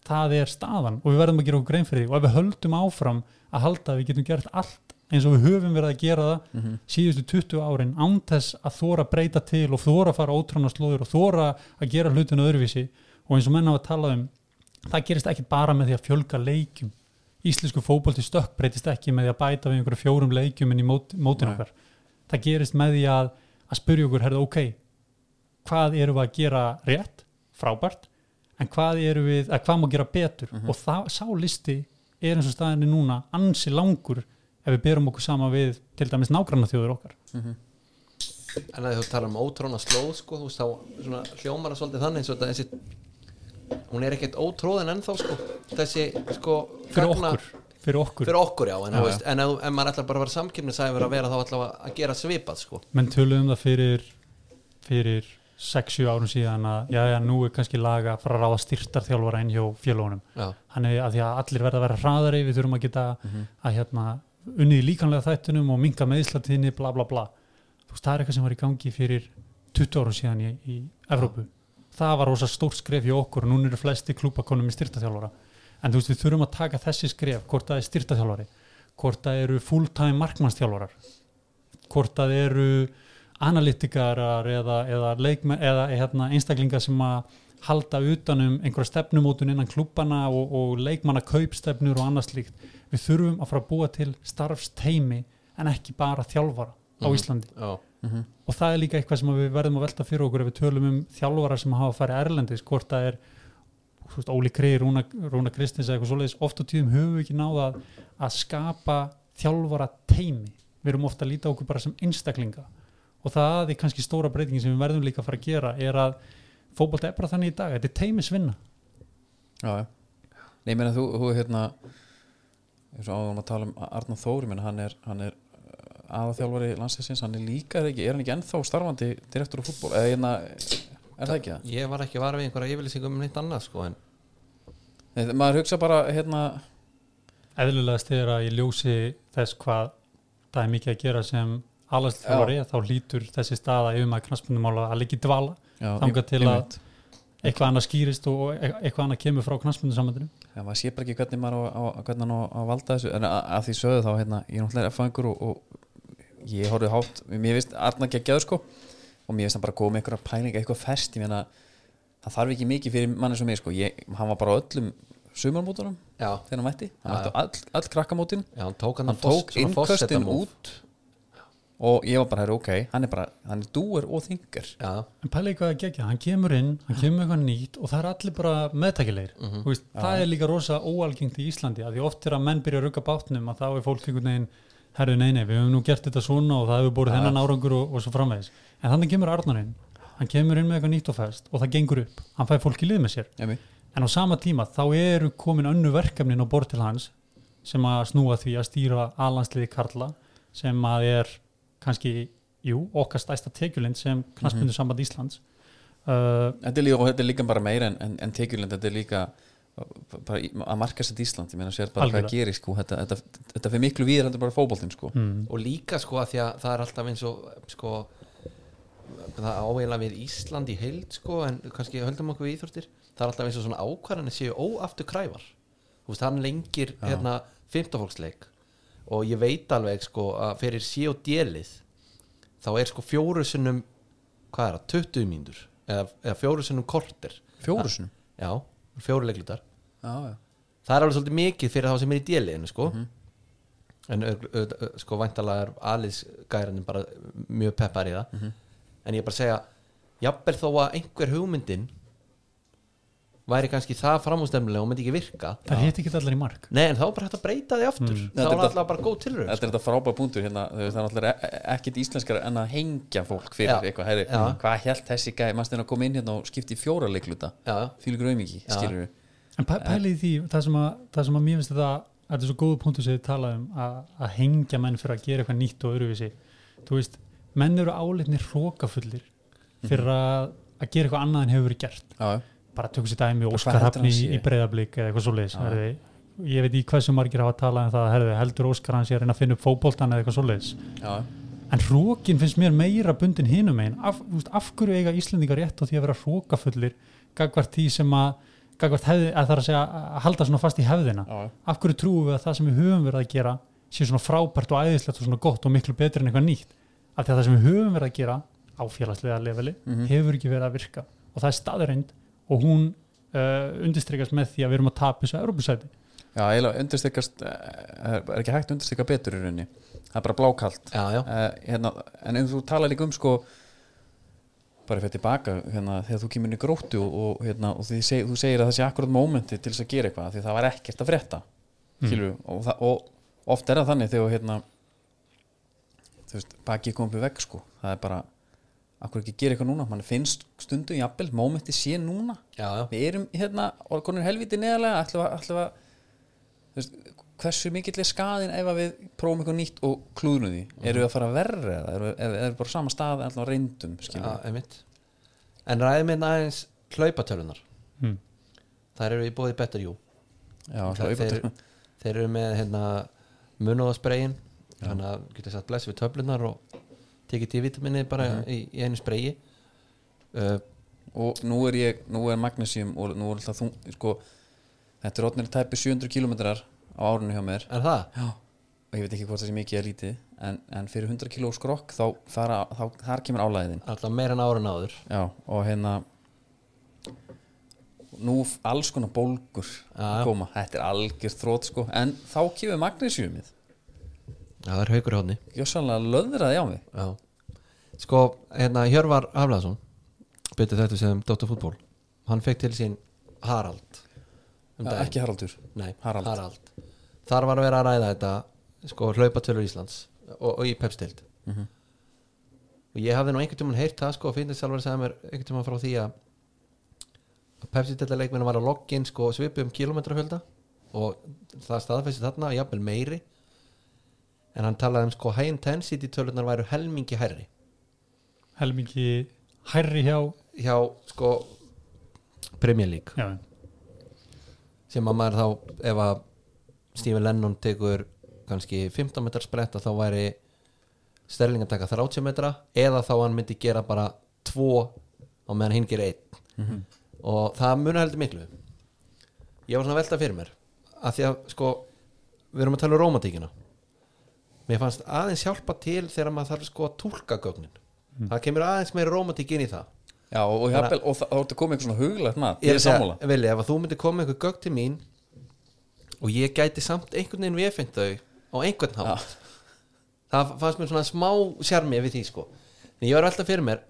það er staðan og við verðum að gera okkur grein fyrir því og ef við höldum áfram að halda að við getum gert allt eins og við höfum verið að gera það Mhm. síðustu 20 árin án þess að þóra breyta til og þóra fara ótrána slóður og þóra að gera hlutinu öðruvísi og eins og menn hafa talað um það gerist ekki bara með því að fjölga leikjum. Íslensku fótbolti stökk breytist ekki með því að bæta við einhverju fjórum leikjum inn í mót, mótin okkar. Það gerist með því að, að spyrja okkur herðu ok, hvað erum við að gera rétt, frábært. En hvað erum við, að hvað má gera betur? Mhm. og það, sá listi er eins og staðinni núna ansi langur ef við berum okkur sama við til dæmis nágranna þjóður okkar. Mhm. en að þú tala um ótróna slóð sko, þú veist þá svona, hljómar það svolítið þannig eins og þetta hún er ekkert ótróðin ennþá sko. Þessi sko fyrir gagna- okkur, fyrir okkur. Fyrir okkur já, en, já, veist, en ef, ef maður ætlar bara að vera samkipnisæfur að vera þá ætla að gera svipað sko. Menn töluðum það fyrir fyrir 6-7 árum síðan að já, já, nú er kannski laga að fara að ráða styrtarþjálfara inn hjá félónum já, þannig að því að allir verða að vera hraðari við þurfum að geta að hérna unnið líkanlega þættunum og minga meðslatíðinni bla bla bla. Þú veist það er eitthvað sem var í gangi fyrir 20 árum síðan í, í Evrópu það var rosa stórt skref hjá okkur og núna eru flesti klúbakonum í styrtaþjálfara. En þú veist við þurfum að taka þessi skref hvort það er styrtaþjálfari hvort það eru full-time markmannstjálfarar hvort það eru analytikarar eða, eða, eða hérna, einstaklingar sem að halda utanum einhverja stefnumótun innan klúbana og, og leikmanna kaupstefnur og annað slíkt. Við þurfum að fara að búa til starfsteimi en ekki bara þjálfara á Mhm. Íslandi já, Mhm. og það er líka eitthvað sem við verðum að velta fyrir okkur ef við tölum um þjálfara sem hafa farið erlendis hvort það er veist, Óli Krei, Rúna, Rúna Kristins eða eitthvað svoleiðis, oft á tíðum höfum við ekki náða að, að skapa þjálfara teimi við erum ofta að líta okkur bara sem einstaklinga. Og það er kannski stóra breytingin sem við verðum líka að fara að gera er að fótbolta er bara þannig í dag, þetta er teimisvinna Já, Nei, ég meina þú, þú hérna eins og áðum að tala um Arnar Þóri hann er, hann er aðaþjálfari landsleisins, hann er líka er, ekki, er hann ekki ennþá starfandi direktur á fútból eða hérna, er það ekki það? ég var ekki var við einhverja yfirlýsingum um neitt annað sko en Nei, maður hugsa bara hérna, eðlulegast er að ég ljósi þess hvað það er mikið að gera sem alagsþjálfari þá hlýtur þessi staða yfir maður knastbundumála að liggi dvala. Já, Þangað til að- eitthvað annað skýrist og e- eitthvað annað kemur frá knastbundusambandinu Já, maður sé bara ekki hvernig maður á, á, hvernig á að valda þessu. En að, að því sögðu þá hérna, ég er náttúrulega erfæðingur og, og ég horfði hátt mér finnst Arna geggjaður sko. Og mér finnst hann bara góð með einhverja pælinga, eitthvað ferst ég meina, það þarf ekki mikið fyrir manni sem ég sko, ég, hann var bara öllum sumarmótunum já, þegar hann mætti. Hann mætti á all, all krakkamótin. Já hann tók tók innköstin út. Og ég var bara, ok, hann er bara hann er dúer og þingar já, en pælega eitthvað að gegja, hann kemur inn hann kemur eitthvað nýtt og það er allir bara meðtækilegir. Mm veist, það er líka rosa óalgengt í Íslandi að því oft er að menn byrja að rugga bátnum að þá er fólk einhvern veginn herru nei nei, við höfum nú gert þetta svona og það hefur búið þennan árangur og, og svo framvegis. En þannig kemur Arnarinn, hann kemur inn með eitthvað nýtt og fest og það gengur upp, hann fæði fólk í lið með sér. Emi. en á sama tíma þá eru komin önnu verkefnin á bort til hans sem að snúa því að stýra alansliði Karla sem að er kannski, jú, okkar stæsta tekjulind sem knaspindu samband Íslands. Uh, þetta er líka, og þetta er líka bara meira en, en, en tekjulend, þetta er líka bara að marka sér Ísland ég meina sér bara Algjörlega. hvað gerir sko þetta, þetta, þetta fyrir miklu víðir heldur bara fótboltinn sko. Mm, og líka sko að því að það er alltaf eins og sko það áveila við Ísland í heild sko en kannski höldum okkur við íþróttir. Það er alltaf eins og svona ákvarðanir séu óaftur kræfar þú veist, hann lengir hérna fimmtafólksleik og ég veit alveg sko að fyrir sí og djelið þá er sko fjóru sinnum hvað er það, 20 mínútur? Eða, eða fjóru sinnum korter. Fjórusunum já, fjóru leiklutar. Já, já. það er alveg svolítið mikið fyrir þá sem er í djeliðinu sko. En ö, ö, ö, sko væntalega er aliðsgæranin bara mjög peppar í það. En ég er bara að segja jafnvel þó að einhver hugmyndin væri kannski það framústemnilega og myndi ekki virka það hitt ekki allar í mark. Nei en þá er bara hægt að breyta því aftur. Þá Þetta er er alltaf bara góð tilraun þetta er þetta frábæð punktur hérna þú veist, það er náttúrulega ekkit íslenskar en að hengja fólk fyrir Já. eitthvað, herri, Já. hvað held þessi gæ maður stæðin að koma inn hérna og skipti í fjóra leikluta? Raumingi, Já. skilur við en pæ, pælið því, það sem að, það sem að mér finnst þetta að þetta er svo góðu punktu sem þið tala um að, að hengja menn fyrir að gera eitthvað nýtt og öðruvísi. Þú veist, menn eru álitnir hrókafullir fyrir að, að gera eitthvað annað en hefur verið gert. Já, bara tökum sér dæmi Óskar Hafni í, breyðablík eða eitthvað svoleiðis. Herði, ég veit í hversu margir hafa talað um það herði, heldur Óskar hans ég að reyna að finna upp fótboltan eða eitthvað svoleiðis? Já, en hrókin finnst mér meira bundin hinum einn af, af hverju eiga Íslendingar rétt á því að vera hrókafullir gagvart því sem að hefði, að að segja að halda svona fast í hefðina? Já, af hverju trúum við að það sem við höfum verið að gera sé svona frábært og æðislegt og svona gott og miklu betur en eitthvað nýtt? Af því að það sem við höfum verið að gera á félagslega leveli Mhm. hefur ekki verið að virka. Og það er staðreind og hún uh, undirstrykast með því að við erum að tapa þessu Európusæti já, eiginlega undirstekast er er ekki hægt að undirstekka betur í rauninni. Það er bara blákalt. Já, já, uh, hérna, en ef þú tala líka um sko bara fyrir tilbaka hérna, þegar þú kemur inn í gróttu og, og, hérna, og seg, þú segir að það sé akkurat mómenti til þess að gera eitthvað því það var ekkert að frétta mm. og, og oft er það þannig þegar hérna, þú veist, baki komið vegg sko, það er bara akkur ekki gera eitthvað núna, mann finnst stundum jafnvel, mómenti sé núna. Já, já. við erum hérna, orðkonur helviti neðarlega ætlum að, ætlum að þú veist, hversu mikill er skaðin ef að við prófum eitthvað nýtt og klúðnum því? Erum við að fara verri eða erum við, erum við bara sama stað en alltaf reyndum einmitt. En ræðum við aðeins hlaupatölunar hmm. þar eru við bóðið better you já, það þeir, er þeir, eru með hérna, munóðaspregin þannig að getur satt bless við töflunar og tekið D-vitaminni bara í, í einu spregi uh, og nú er ég, nú er magnesium og nú er alltaf þú, sko þetta er ótnir tæpi 700 kilometrar á árinu hjá mér. Er það? já. og ég veit ekki hvort það sé mikið eða lítið en, en fyrir 100 kíló skrokk þá, fara, þá þar kemur álæðin alltaf meira en ára náður Já, og hérna nú alls konar bólgur Já. koma, þetta er algjör þrótt sko. En þá kemur magnesiumið það er haukur í hodni gjössanlega löðraði á mig já. sko, hérna Hjörvar Haflaðsson betur þetta sem Dóttar fútból hann fekk til sín Harald um daginn. ekki Haraldur Nei, Harald. þar var að vera að ræða þetta sko hlaupatölur Íslands og, og í pepstild Mhm. og ég hafði nú einhvern tímann heyrt það sko og finnst sjálfur að segja mér einhvern tímann frá því að að pepstildarleikmennu var að loggin sko svipu um kilometrafjölda og það staðfæsti þarna jafnvel meiri en hann talaði um sko high intensity tölunar væru helmingi hærri. Helmingi hærri hjá hjá sko Premier League. Já, sem að maður þá ef að Stephen Lennon tekur kannski 15 metrar sprett að þá væri Sterling að taka 30 metra eða þá hann myndi gera bara 2 á meðan hinn gerir 1 og það muna heldur miklu. Ég var svona velta fyrir mér að því að sko við erum að tala um rómatíkina mér fannst aðeins hjálpa til þegar maður þarf sko að túlka gögnin. Það kemur aðeins meira rómatík inn í það. Já, og, og, jafnvel, og það þá ertu komið eitthvað svona huglegt mat ég er sammála. Vili, ef að þú myndir koma með eitthvað gögn til mín og ég gæti samt einhvern veginn viðfengt þau á einhvern hátt það fannst mér svona smá sjarmi við því sko. En ég var alltaf fyrir mér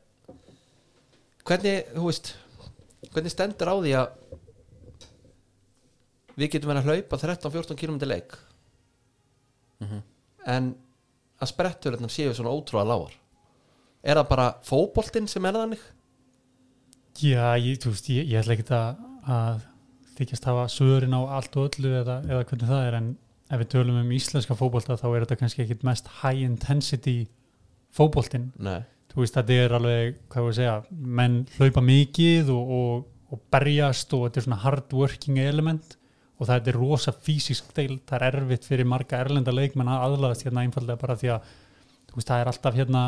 hvernig, þú veist hvernig stendur á því að við getum verið að hlaupa 13-14 km leik en að spretturinn séu svona ótrúlega lágar. Er það bara fótboltinn sem er þannig? Já ég, þú veist, ég, ég ætla ekki að, að þykjast hafa söðurinn á allt og öllu eða, eða hvernig það er en ef við tölum um íslenska fótbolta þá er þetta kannski ekkit mest high intensity fótboltinn. Nei. þú veist þetta er alveg, hvað við segja menn hlaupa mikið og, og, og berjast og þetta er svona hard working element og það er rosa fysisk deil, það er erfitt fyrir marga erlenda leikmenn að aðlaðast hérna einfallega bara því að veist, það er alltaf hérna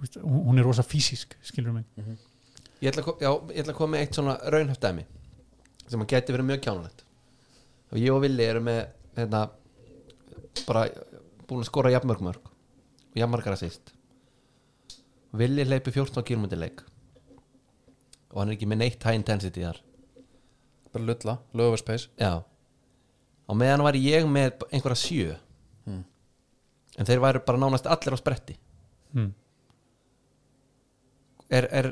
veist, hún er rosa fysisk, skilur mig. Ég ætla, að já, ég ætla að koma með eitt svona raunhæft dæmi sem að geti verið mjög kjánulegt og ég og Villi eru með hérna, bara búin að skora jafnmörg mörg og jafnmargar að sýst Villi hleypi 14 km leik og hann er ekki með neitt high intensity þar Bara lulla, lögverspeis já. Á meðan var ég með einhverja sjö. Hmm. en þeir væru bara nánast allir á spretti. Hmm. er, er,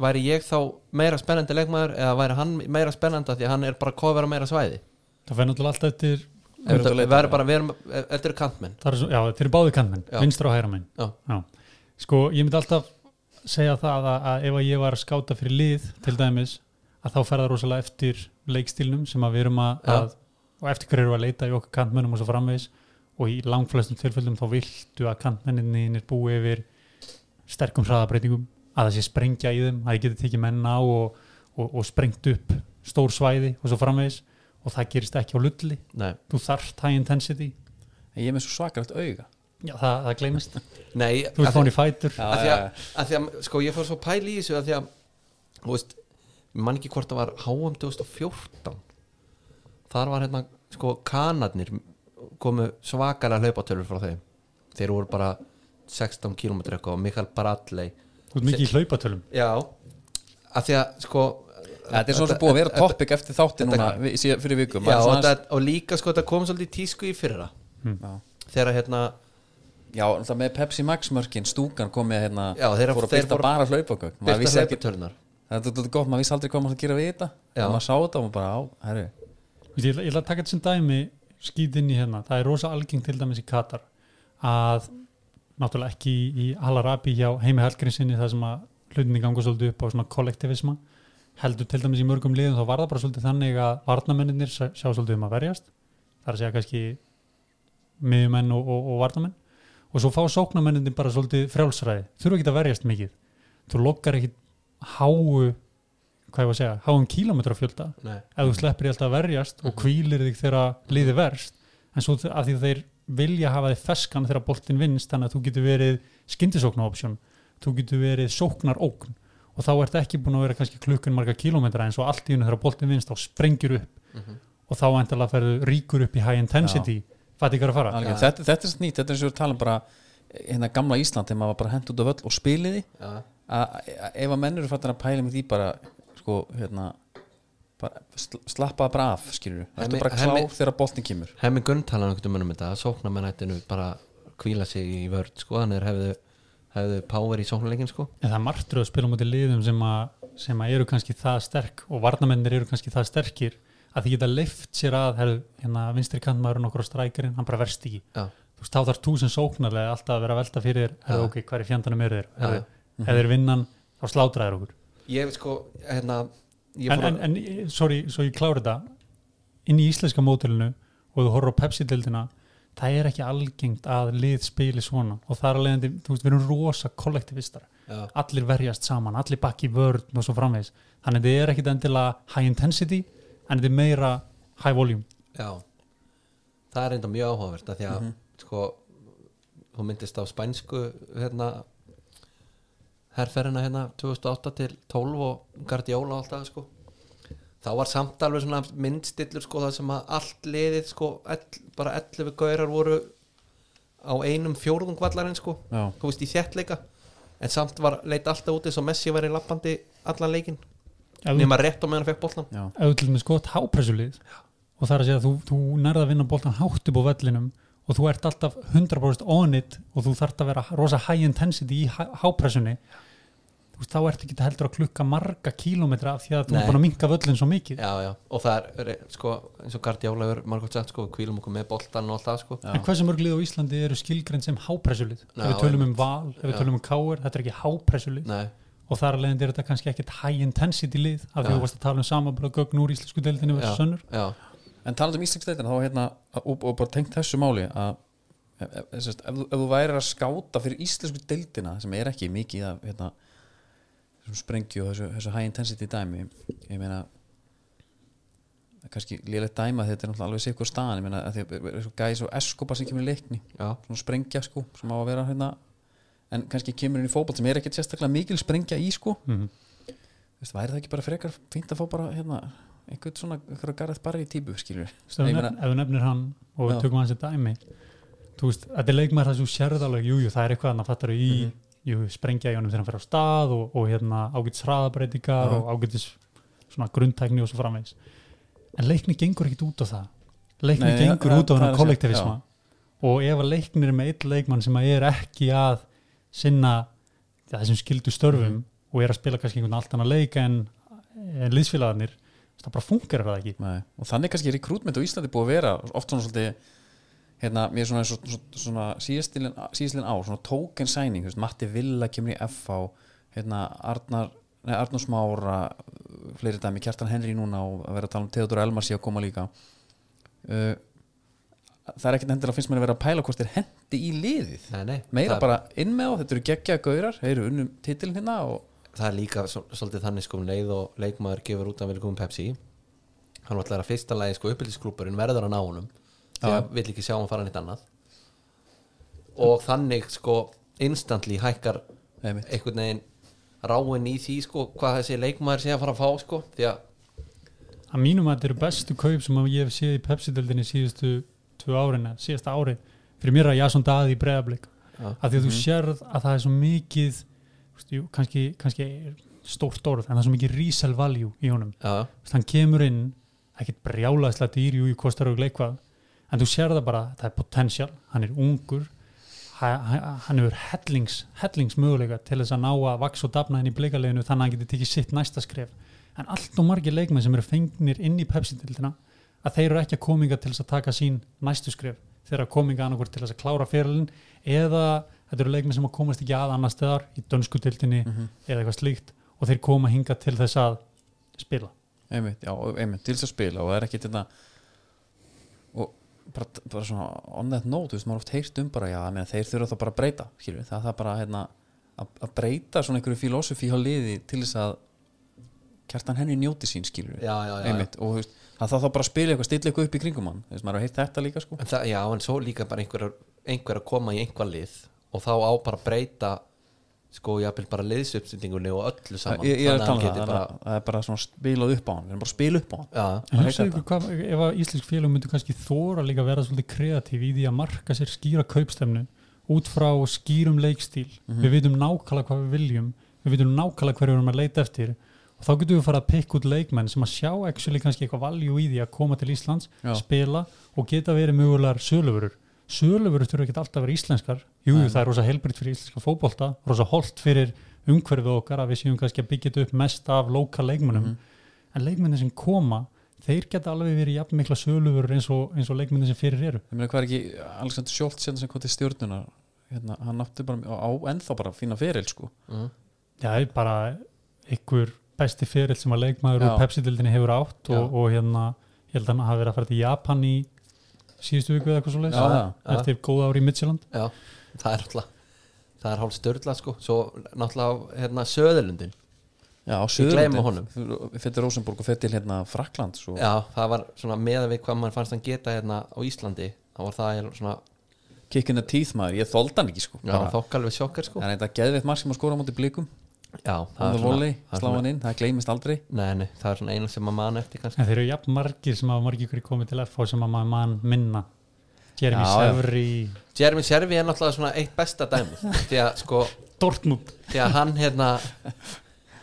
væri ég þá meira spennandi leikmaður eða væri hann meira spennandi af því að hann er bara kofera meira svæði? Það fer náttúrulega alltaf eftir Ef þú Þetta leitar verður það. bara, erum, eru kantmenn. Er, svo- já, þeir eru báði kantmenn, vinstra og hæra menn Já, Já, sko ég myndi alltaf segja það að, að ef að ég var að skáta fyrir lið til dæmis að þá fer það rosalega eftir leikstílnum sem að við erum að, Já. að og eftir hverju erum við að leita í okkar kantmennum og svo framvegis. Og í langflestum tilfellum þá viltu að kantmenninir búi yfir sterkum hraðabreitingum að það sé sprengja í þeim, að þið geti tekið menna á og, og, og sprengt upp stór svæði og svo framvegis. Og það gerist ekki á lulli, nei, þú þarft high intensity. En ég er með svo svakalegt auga. Já, það, það gleymist, nei þú ert fáin í fætur. Já, að því að, sko, ég fór svo pæli í þessu að því að, þú veist ég man ekki hvort það var HM 2014 þar var hérna, sko, kanadnir komu svakalega hlaupatölur frá þeim. Þeir voru bara 16 km eitthvað og Mikael Bradley Þú ert mikið í hlaupatölum. Já, að því að, sko Þetta er sem búið að vera topic eftir þátti þetta- núna fyrir vikum og, svona- það, og líka sko þetta kom svolítið í tísku í fyrra. Já. þegar hérna Já, alltaf með Pepsi Max mörkin stúkan kom með hérna Já, þeir- fór að byrta bara hlaupagögn. maður vissi ekki, þetta er þetta gott, maður vissi aldrei hvað maður að gera við þetta. Já. og maður sá þetta og maður bara á, herru. Vist, ég, ætla- ég ætla að taka þetta sem dæmi skýt inn í hérna, það er rosa algengt til dæmis í Katar að náttúrulega ekki í, í Al-Arabi hjá heimi Hallgrímsinni það sem að hlutinni ganga svolítið upp á svona kollektivisma heldur til dæmis í mörgum liðum þá var það bara svolítið þannig að varnamennir sjá svolítið um að verjast. Það er að segja kannski miðjumenn og, og, og varnamenn og svo fá sóknamennir bara svolítið frjálsræði. Þurfa ekki að verjast mikið. Þú lokkar ekki háu hvað ég var að segja, háum kílómetra fjölda. Nei. ef þú sleppir í alltaf að verjast og kvílir þig þegar liði verst. En svo að því að þeir vilja hafa þig feskan þegar boltin vinnst þannig að þú getur verið skyndisóknar option þú getur verið sóknar ókn og þá ert ekki búin að vera kannski klukkun marga kílómetra en svo allt í hennu þegar boltin vinnst þá sprengjur upp. Mhm. og þá endalega ferðu ríkur upp í high intensity. Fætti ykkur að fara? Algjörn, þetta, þetta er snýtt, þetta er eins og við tala bara hérna gamla Ísland þegar maður bara hent út af völl og spiliði Já. Ef að menn eru fattin að pæla með því bara sko, hérna bara sl- slappa bara af, skilur Hemmi- Þetta bara klár Hemmi- þegar boltin kemur Hemmi Gunn talaði veginn um þetta að sóknarmennættinu bara kvíla sig í vörð sko, þannig að hefðu, hefðu power í sóknarleikin sko. en það er margtur að spila móti liðum sem að, sem að eru kannski það sterk og varnamennir eru kannski það sterkir að því geta leift sér að herru, hérna vinstri kantmaður nokkur á strækirinn, hann bara verst ekki Já. þú veist, þá þarf þú sem sóknarlega alltaf að vera velta fyrir þér, herru, Já. ok, er herru, já. ef þeir vinnan, þá slátraðir okkur. Ég sko, hérna ég en, en, að- en, sorry, svo ég klári þetta. Inn í íslenska mótilinu og þú horfir á Pepsi-dildina það er ekki algengt að lið spili svona. Og það er alveg, þú veist, við erum rosa kollektivistar, já, allir verjast saman allir bakki vörn og svo framvegis. Þannig að þetta er ekkit endilega high intensity en þetta er meira high volume. Já. Það er enda mjög áhugavert af því að Mhm. sko þú myndist á spænsku hérna herferina hérna 2008 til 12 og Guardiola og allt það sko. Þá var samt alveg svona myndstillur sko það sem að allt liðið sko ell, bara 11 gaurar voru á einum fjórðungvallarinn sko. Já. þú veist í þéttleika. En samt var leit alltaf út eins og Messi var í lappandi allan leikin nema rétt á meðan hann fekk boltan Já, ef þú til með skot hápressulið og það er að segja að þú, þú nærða að vinna boltan hátt upp á vellinum og þú ert alltaf 100% on it og þú þarft að vera rosa high intensity í há- hápressunni. Þú veist, þá ert ekki heldur að klukka marga kílómetra af því að þú Nei. er búin að minka völlin svo mikið. Já já. Og það er sko eins og Guardiola er margótt sagt sko við kvílum okkur með boltan og allt það sko. Já. en hversu mörg lið á Íslandi eru skilgrein sem hápressulið? Ef við tölum um val, ef við tölum um káir þetta er ekki hápressulið. Og þar að leiðandi er þetta kannski ekkit high intensity lið af því Já. þú varst að tala um samanbúra gögn úr íslensku deildinni versus sönnur já, En talandi um Íslandsdeitina þá hérna, og, og bara tengt þessu máli að ef, ef, ef, ef, þú- værir að skáta fyrir íslensku deildina sem er ekki mikið af hérna, þessum sprengju og þessu, þessu high intensity dæmi ég meina kannski lélegt dæma þetta er alveg sikkur staðan ég meina að því að svo gæs og eskopa sem kemur í leikni já, svona sprengja sko sem á að vera hérna en kannski kemur inn í fótboll sem er ekkert sérstaklega mikil sprengja í sko. Mm Þú veist, væri það ekki bara frekar fínt að fá bara hérna einhvern svona, einhverja garðið bara í típu skilur þú meina- ef þú nefnir hann og við tökum hans í dæmi. Þú veist, þetta er leikmæður það sem þú sérð alveg jú, jú, það er eitthvað að fattar í Mhm. jú, sprengja í honum þegar hann fer á stað og, og hérna, ágætis hraðabreitingar og ágætis svona grundtækni og svo framvegs en leikni gengur ekkit út á það. Leikni Nei, gengur það- út á hann kollektivisma. og ef að leiknir er með eitt leikmann sem að er ekki að sinna ja, þessum skildu störfum Mhm. og er að spila kannski einhvern allt annað leik en, en liðsfélagarnir það bara funkar það ekki. Nei. og þannig kannski rekrútment á Íslandi búið að vera oft svona svolítið hérna, mér er svona, svona, svona, svona síðastilin, síðastilin á, svona token signing þú veist, Matti Villa kemur í FH hérna, Arnar, nei, Arnar Smára fleiri dæmi, Kjartan Henry núna og að vera að tala um Theodor Elmar sé að koma líka. Uh, það er ekkert endilega finnst mér að vera að pæla hvort þeir hendi í liðið. Nei, nei. Meira bara inn með á, þetta eru geggjaða gaurar þeir eru unnum titilin hérna og það er líka svo, svolítið þannig sko um leið og leikmaður gefur út að vilja koma Pepsi hann var alltaf að fyrsta lagi sko uppbyldisklúparinn verður að ná honum því að vill ekki sjá hann fara nýtt annað og þannig sko instantly hækkar Einmitt. einhvern veginn ráin í því sko hvað þessi leikmaður sé að fara að fá sko því að að mínum að þetta eru bestu kaup sem að ég hef séð í Pepsi-döldinni síðustu tvö árin eða síðasta ári fyrir mér að Jason Daði í breðablik Já. að því að þú sérð að það er svo mikið jú, kannski, kannski stórt orð en það er svo mikið resell value í honum. Veist, hann kemur inn ekkit brjálaðslega dýr, jú, kostar og leikvað en þú sér það bara, það er potential hann er ungur ha- ha- hann hefur hellings, hellings möguleika til þess að ná að vaks og dafna henni í bleikaleginu þannig að hann getur tekið sitt næsta skref. En allt og margir leikmenn sem eru fengnir inn í Pepsi-dildina að þeir eru ekki að kominga til þess að taka sín næstu skref. Þeir eru að kominga annarkvort til þess að klára fyrirlin eða þetta eru leikmenn sem að komast ekki að annar stöðar í dönsku dildinni eða eitthvað slíkt og þeir koma hinga til þess að spila. Einmitt, já, einmitt, til þess að spila og það er ekki þetta og bara, bara svona on that note, þú veist, maður oft heyrt um bara já, menn, þeir þurfa þá bara að breyta skilur, það það bara hérna, að, að breyta svona einhverju filosófi hjá liði til þess að kjartan henni njóti sín skilur já, já, já, einmitt, og þú veist, það þá þá bara spila eitthvað stilla eitthvað upp í kringum hann, þú veist, maður har heyrt þetta líka sko. En það, já, en svo líka bara einhver, einhver að koma í einhver lið og þá á bara að breyta sko, jáfnvel bara liðsuppsendingunni og öllu saman. ég, ég er að tala um það, það er bara svona spilað upp á hann. Við erum bara að spila upp á hann. Heyrt ykkur hvað, ef að íslensk félög myndu kannski þóra líka að vera svolítið kreatív í því að marka sér skýra kaupstefnu út frá skýrum leikstíl. Við vitum nákvæmlega hvað við viljum við vitum nákvæmlega hverju við erum að leita eftir. Og þá getum við fara að pikka út leikmenn sem að sjá actually kannski eitthvað valjú í því að koma til Íslands, Já. spila og geta verið mögulegar söluvörur söluvörur þurfa ekki alltaf að vera íslenskar. Jú, jú, það er rosa helbritt fyrir íslenska fótbolta rosa holt fyrir umhverfið okkar að við séum kannski að byggja þetta upp mest af lokal leikmennum en leikmennin sem koma þeir geta alveg verið jafn mikla söluvörur eins og, eins og leikmennin sem fyrir eru. Ég meina hvað er ekki Alexander Scholz hérna sem kom til stjórnuna hérna, hann átti bara á ennþá bara fína feril sko. Mm, Já, það er bara ykkur besti ferill sem að leikmaður Já. úr Pepsi-dildinni hefur átt og, og hérna ég held að hann hafi verið að fara til Japan í síðustu viku eða eitthvað svo Já, já. eftir góða ári í Midtjylland. Já, það er alltaf það er hálf störla sko. Svo náttúrulega hérna Söðurlundin. Já, Suðurlandi Fyrir til Rosenborg og fyrir til hérna Frakland svo. Já, það var svona með við hvað mann fannst hann geta hérna á Íslandi þá var það eiginlega svona Kickin the teeth maður, ég þóldi hann ekki sko. Já, Bara- þokk alveg sjokkar sko. Það er eitthvað geðveitt marg sem að skora á móti blikum Já, Það er volley, hann inn, það gleymist aldrei. Nei, nei, það er svona eina sem maður man eftir kannski. En þeir eru jafn margir sem hafa margir ykkur komið til FH sem að maður mann minna. Jeremy. Severi. Jeremy Servi er náttúrulega svona eitt besta dæmi [LAUGHS] því að sko Dortmund. því að hann hérna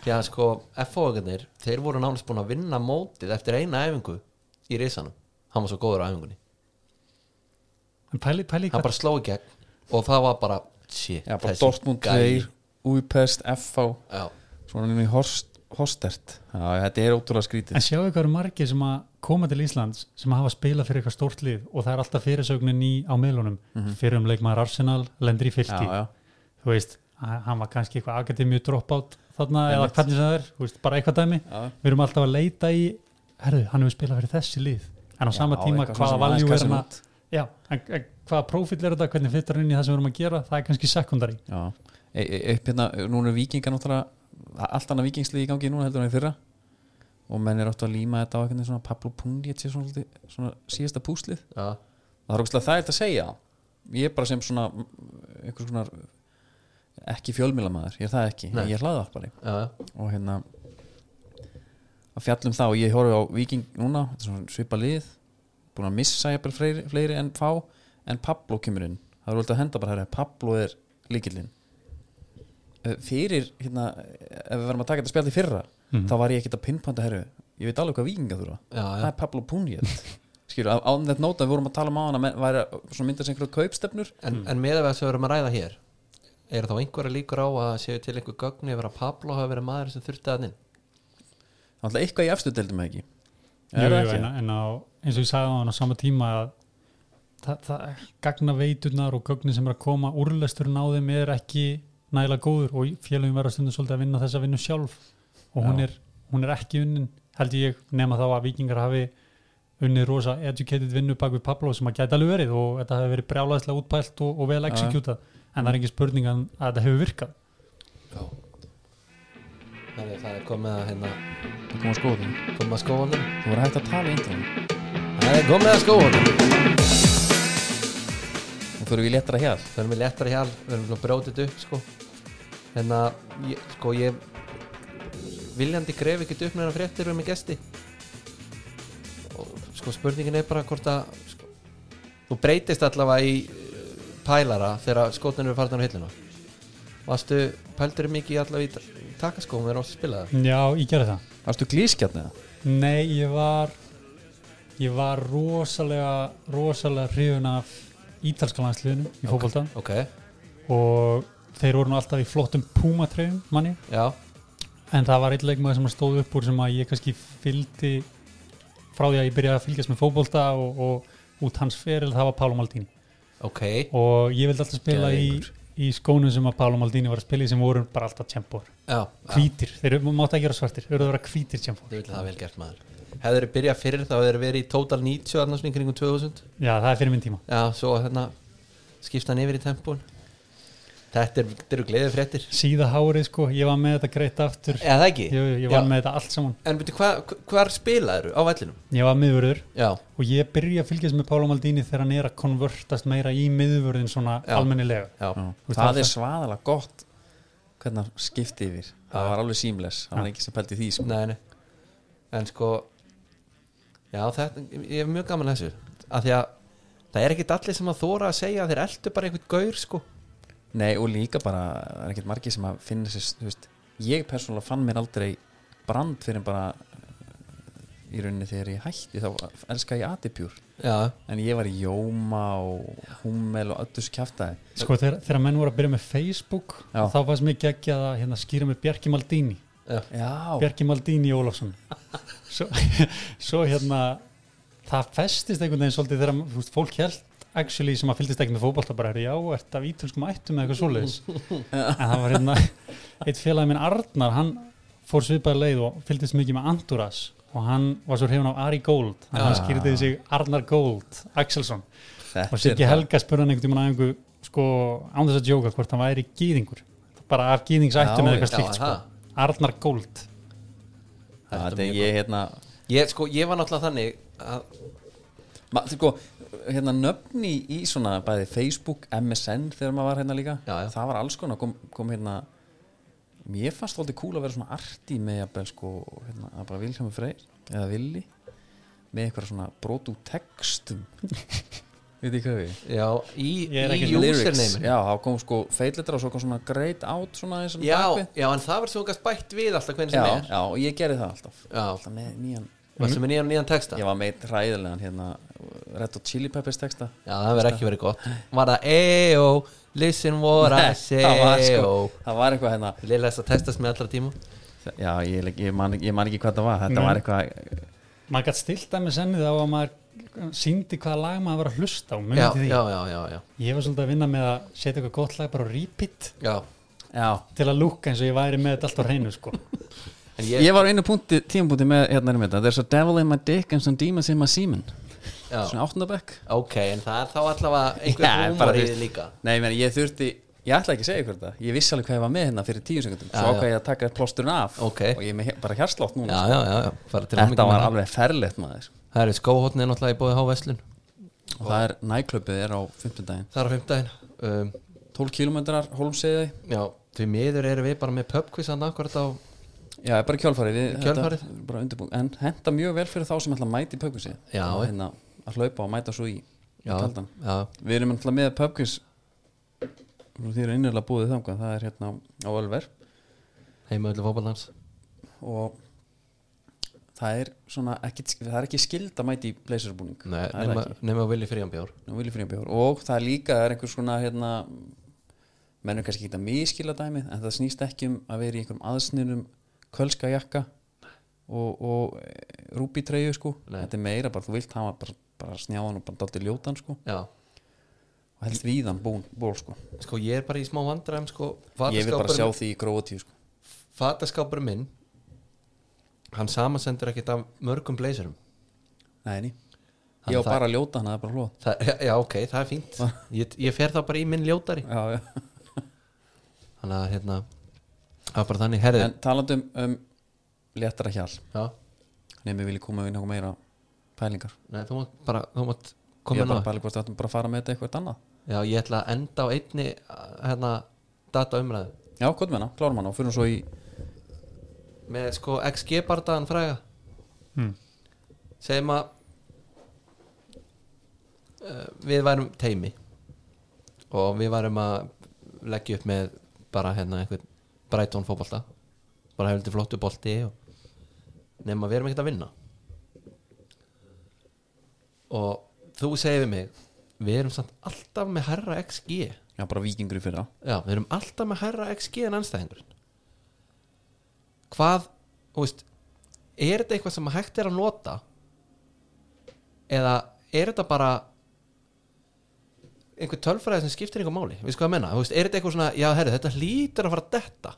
því að sko F-fóðugarnir þeir voru nánast búin að vinna mótið eftir eina æfingu í risanum. Hann var svo góður á æfingunni. En pæli, pæli hann bara sló í gegn og það var bara shit, Já, bara Dortmund gæi. 2, Úipest, FH já, Svona í Horst, Hostert Já, þetta er ótrúlega skrítið. En sjáu hvað eru margir sem að koma til Íslands sem hafa spilað fyrir eitthvað stórt lið og það er alltaf fyrirsögnin í á miðlunum. Fyrir um leikmaður Arsenal, lendur í fylki. Já, já, þú veist, að- hann var kannski eitthvað akademíu dropout þarna eða hvernig sem það er, þú veist, bara eitthvað dæmi. Já. Við erum alltaf að leita í herðu, hann hefur spilað fyrir þessi lið. En á sama Já, tíma eitthvað hvaða valjú er hann að hvaða profil er þetta, hvernig fyttar hann inn í það sem við erum að gera? Það er kannski sekundari Já, e e upp hérna, núna er vikingar náttúrulega allt annað vikingslið í gangi núna heldur en í fyrra. Og menn er áttu að líma þetta á einhvern veginn svona Pablo Pundiet sé svona, svolítið- svona síðasta púslið. Já, það er ógustlega það er að segja. Ég er bara sem svona einhvers konar ekki fjölmílamæður, ég er það ekki. Nei. ég er hlaðvarpari. Já. og hérna að fjallum það og ég horfi á viking núna, þetta svona svipa lið búin að missa jafnvel fleiri, fleiri en fá en Pablo kemur inn. Það er völdið að henda bara herri, Pablo er líkillinn Eh, fyrir hérna, ef við verðum að taka þetta spjall í fyrra Mhm. þá var ég ekkert að pinnpanta herru ég veit alveg hvað vikinga þurfa Já, já. það er Pablo Punjet [LAUGHS] skilur, á, þetta nóta við vorum að tala um á hana væri svona myndast einhverju kaupstefnur en, en með að sem við erum að ræða hér er þá einhverja líkur á að séu til einhver gögni yfir að Pablo hafi verið maður sem þurfti að inn alltaf eitthvað í efstu deildum ekki Jú, er það jú, ekki? en, en á, eins og ég sagði á hann á sama tíma að það, það gagna veiturnar og gögnin sem er að koma úrlesturinn á þeim er ekki nægilega góður og félagum verða stundum svolítið að vinna þessa vinnu sjálf. Og hún er, hún er ekki unnin held ég nema þá að vikingar hafi unnið rosa educated vinnu bak við Pablo sem að gæti alveg verið og þetta hefur verið brjálæðslega útpælt og, og vel Já. executað. En það er ekki spurning að, að þetta hefur virkað. Já. Það er, það er komið að hérna það kom að skoða komið að skóðanum þú voru hægt að tala í intro. Það er komið að skóðanum fyrir við léttara hér Við erum við léttara hjál, við erum búin að brjóta þetta upp sko. En að, ég, sko ég viljandi gref ekkert upp meðan fréttir um með gesti. Og sko spurningin er bara hvort að sko, þú breytist allavega í uh, pælara þegar skotnir eru farnar á hilluna. Vastu, pældur mikið allavega í takaskóum þegar ástu að spila það? Já, ég gerði það. Varstu glískjarn eða? Nei, ég var ég var rosalega rosalega hrifun af ítalska landsliðinu í fótbolta. Ok, og þeir voru nú alltaf í flottum púmatreyjum manni, já, en það var einn leikmaður sem stóð upp úr sem að ég kannski fylgdi frá því að ég byrjaði að fylgjast með fótbolta og, og út hans feril það var Pálo Maldini. Ok. Og ég vildi alltaf spila í, í skónum sem að Pálo Maldini var að spila í sem voru bara alltaf tjempor, hvítir. Þeir mátti ekki vera svartir, þeir eru að vera hvítir tjempor Hefur þið byrjað fyrir þá hefur þið verið í Total 90 annars í kringum 2000 Já, það er fyrir minn tíma. Já, svo hérna skipst hann yfir í tempun Þetta er- eru gleðið fréttir. Síða hárið sko, ég var með þetta greitt aftur. Eða það ekki? ég, ég Já. var með þetta allt saman. En veitu, hva, hvar spilaður á vellinum? ég var miðvörður. Já, og ég byrja að fylgjast með Pálo Maldini þegar hann er að konvertast meira í miðvörðin svona Já. almennilega. Já, Já. það það- er svaðalega gott hvernig hann skipti yfir. Það var alveg seamless, það var ekki sem pælti því sko. nei, nei. En sko Já, þetta, ég er mjög gaman að þessu. Að Því að það er ekkit allir sem að þóra að segja að þeir eldu bara einhvern gaur sko. Nei og líka bara það er ekkert margir sem að finna sér þú veist, ég persónulega fann mér aldrei brand fyrir bara uh, í rauninni þegar ég hætti þá elska ég Adipjúr Já, en ég var í Jóma og Hummel og öllu þessu kjaftaði sko þegar, þegar menn voru að byrja með Facebook Já. þá fannst mér ekki að hérna, skýra með Bjarki Maldini Bjarki Maldini Ólafsson. [LAUGHS] Svo, svo hérna það festist einhvern veginn svolítið þegar veist, fólk held actually sem að fylgdist ekki með fótbolta bara já, ert af ítölskum ættum eða eitthvað svoleiðis. En það var hérna eitt félagi minn Arnar, hann fór svipaði leið og fylgdist mikið með Anduras og hann var svo hrifun á Ari Gold. Þannig að hann skýrði sig Arnar Gold Axelsson. Þetta og Siggi er. Helga spurði hann einhvern tímann að einhver sko, án þess að djóka hvort hann væri gýðingur bara af gýðingsættum eða eitthvað slíkt sko. Það. Arnar Gold Já, Þetta er ég hérna ég, sko, ég var náttúrulega þannig að, ma, sko, hérna nöfni í svona bæði Facebook, MSN þegar maður var hérna líka Já, já. það var alls konar kom, kom hérna mér fannst alltaf cool að vera svona arti með jafnvel sko hérna, að bara Vilhelm Freyr eða Villi með eitthvað svona brotu textum [LAUGHS] við? Já, í, í username já, þá kom sko feitletra og svo kom svona great out svona eins og já, já, en það var svo gæst bætt við alltaf hvernig já, sem er. já, og ég gerði það alltaf. Já. alltaf með nýjan Varstu með nýjan, nýjan texta? ég var meitt hræðilegan hérna Red Hot Chili Peppers texta. Já, það verður ekki verið gott. Var það Eyo, listen what I [LAUGHS] say það var sko, Eyo það var eitthvað hérna. Lilla þess að testast með allra tíma. Já, ég, ég, man, ég man ekki hvað það var. Þetta Nei. var eitthvað maður gætt stilt að með sennið á að maður síndi hvaða lag maður var að hlusta á já, já, já, já, já, ég var svolítið að vinna með að setja eitthvað gott lag bara á repeat já. já, til að lúka eins og ég væri með þetta allt á hreinu sko. En ég, ég, var á einu punkti, tímapunkti með hérna er með þetta there's a devil in my dick and some demons in my semen. Já, svona áttundabekk ok, en það er þá allavega Já, einhver bara húmor í þú- því líka. Nei, meni, ég þurfti ég ætla ekki að segja ykkur þetta ég vissi alveg hvað ég var með hérna fyrir tíu sekundum Já, svo ákvað ég að taka plásturinn af. Ok. og ég er bara hjarslátt núna Já, já, já, já, þetta var alveg ferlegt maður Það er skóhóttni er náttúrulega í bóði háveslun og það er næklöpið er á 15 daginn Það er á fimmtudaginn. Um, 12 kilometrar, hólmseiði Já, því miður erum við bara með pubquiz hann akkurat á Já, bara kjálfarið við, Kjölfarið. þetta er bara undirbúin En henda mjög vel fyrir þá sem ætla að mæta í pubquizi Já, og eh. hérna að hlaupa og mæta svo í, Já, já, Við erum alltaf með pubquiz. Og því er innilega búið þangað. Það er hérna á Ölver. Heima öllu fótballans og það er svona ekki, það er ekki skild að mæta í er nema, ekki, nema að vilja fyrir hann bjór Nú vil ég fyrir bjór og það líka, er einhver svona hérna, mennum kannski ekki að miskila dæmið en það snýst ekki um að vera í einhverjum aðsnirum kölska jakka og, og rúbi treyju sko. Nei. þetta er meira bara, þú vilt hafa bara, bara snjáðan og bara dálítið ljótan sko. Já, og helst víðan ból, ból sko. Sko ég er bara í smá vandræðum sko. Ég vil bara sjá því í gróatíu sko. Fataskápurinn minn Hann samansendur ekkert af mörgum blazerum. Nei, ég á það- bara að ljóta hann, það er bara hlóð það, Já, ok, það er fínt. [LAUGHS] Ég, ég fer þá bara í minn ljótari. Já, já. Þannig að hérna Það var bara þannig, herrið en talandum um léttara hjal. Já, nefnir vil ég koma inn eitthvað meira pælingar. Nei, þú mátt bara Þú mátt ég er bara á að pæla hvort þetta bara að fara með þetta eitthvað annað. Já, ég ætla að enda á einni hérna, data umræðu já, hvað með hana, klárum hana og fyrir svo í með sko XG bardaðan fræga. Hmm. segjum að uh, við værum teimi og við værum að leggja upp með bara hérna einhvern Brighton fótbolta. Bara heldur flottu bolti og nema við erum ekkert að vinna. Og þú segir við mig við erum samt alltaf með herra XG já, bara vikingur í fyrra. Já, við erum alltaf með herra XG en anstæðingurinn Hvað, veist Er þetta eitthvað sem hægt er að nota? Eða er þetta bara einhver tölfræði sem skiptir einhver máli? Við sko að menna, veist, er þetta eitthvað svona Já, herri, þetta hlýtur að fara detta?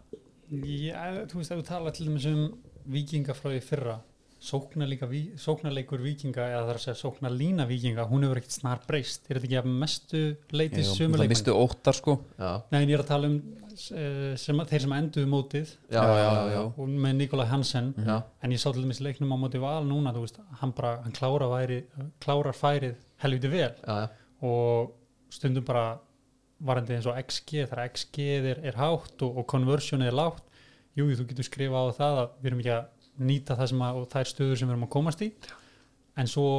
Já, þú veist, ef þú tala til dæmis um vikinga frá því fyrra sóknarleikur vikinga eða það er að segja sóknarlína vikinga hún hefur ekkert snar breyst, er þetta ekki að mestu leiti Jú, það mistu óttar sko. Já, Nei, en ég er að tala um eh, sem, þeir sem enduðu mótið. Já, já, já, með Nikolaj Hansen. Já. en ég sá til dæmis leiknum á móti val núna, þú veist, hann bara, hann klárar, væri, klárar færið helviti vel. Já, já. og stundum bara varandi eins og XG, þegar XG er, er hátt og, og conversion er lágt jú, þú getur skrifað á það að við erum ekki að nýta það sem að, og þær stöður sem við erum að komast í en svo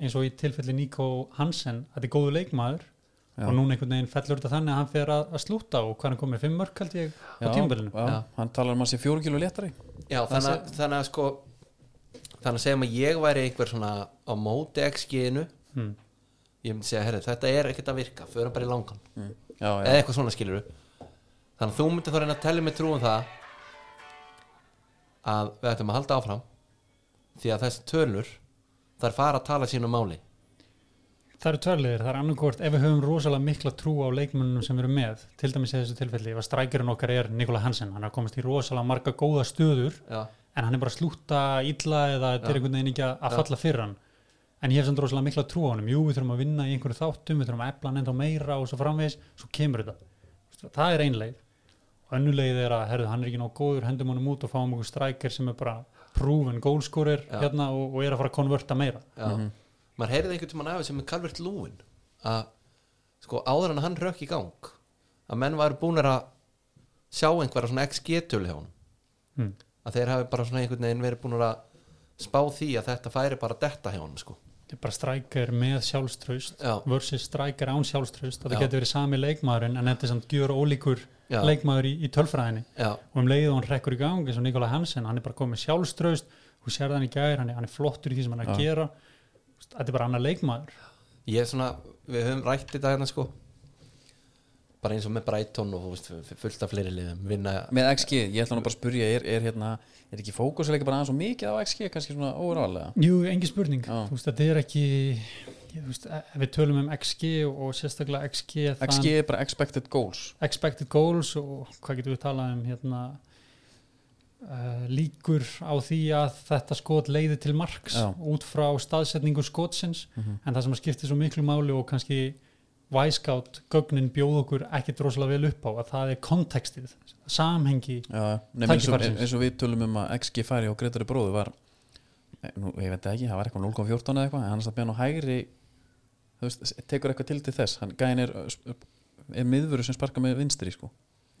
eins og í tilfelli Nico Hansen þetta er góðu leikmaður Já. og núna einhvern veginn fellur þetta þannig að hann fer að, að slúta og hvað hann komið, fimm mörk held ég á tímabilinu já, Já. hann talar um að sé fjóru kíló léttari Já, þannig, að- þannig að sko Þannig að segjum að ég væri einhver svona á móti XG-inu hmm. Ég myndi segja, herri, þetta er ekkert að virka Förum bara í langan mm. já, já, eða eitthvað svona skilur þannig að þú myndir þá reyna að tellja mig trú um það að við ættum að halda áfram því að þessi tölur þær fara að tala sínu máli. Það eru tvörliðir, það er annarkort ef við höfum rosalega mikla trú á leikmönnum sem erum með til dæmis í þessu tilfelli, ef að strækjurinn okkar er Nikola Hansen, hann har komist í rosalega marga góða stöður já, en hann er bara að slúta illa eða þetta er einhvern veginn ekki að falla fyrir hann. En ég hef samt rosalega mikla trú á honum. Jú, við þurfum að vinna í einhverju þáttum við þurfum að efla hann ennþá meira og svo framvegis svo kemur þetta. Það er ein leið og önnu leið er að herðu, hann er ekki nóg góður, hendum honum út og fáum einhver strækir sem er bara proven goalscorer Já. hérna og, og er að fara að konverta meira Já. maður heyrði einhvern tímann af sem er Calvert Lúin að sko áður en hann rökk í gang að menn væri búnir að sjá einhverja svona XG-tölu hjá hann hmm. að þeir hafi bara svona einhvern veginn verið búnir að spá því að þetta færi bara detta hjá hann sko. þetta er bara strækir með sjálfströst Já. versus strækir án sjálfströst þetta getur verið sami leikmaðurinn en þetta er samt gjör ólíkur Já. leikmaður í, í tölfræðinni. Já, og um leið og hann rekkur í gang eins og Nikola Hansen, hann er bara komið sjálfströst þú sér hann í gær, hann er, hann er flottur í því sem hann er að gera. Þetta er bara annar leikmaður. Ég er svona við höfum rætt þetta hérna sko. Bara eins og með Brighton og þú veist, fullt af fleiri liðum vinna, með XG, ég ætla nú bara að spurja er, er, hérna, er ekki fókusileika bara aðeins og mikið á XG kannski svona órálega Jú, engin spurning, Já. þú veist, þetta er ekki veist, ef við tölum um XG og, sérstaklega XG, XG er bara expected goals expected goals og hvað getum við talað um hérna uh, líkur á því að þetta skot leiði til marks Já. út frá staðsetningu skotsins Mhm. en það sem skiptir svo miklu máli og kannski Wisecout gögnin bjóð okkur ekkit rosalega vel upp á að það er kontekstið, samhengi Já, nefnir eins, og, eins og við tölum um að XG færi og Gretari bróðu var eh, nú, ég veit ekki, það var eitthvað 0.14 eða eitthvað en hann satt með hann á hægri veist, tekur eitthvað til til þess hann gæðin er, er miðvöru sem sparka með vinstri sko.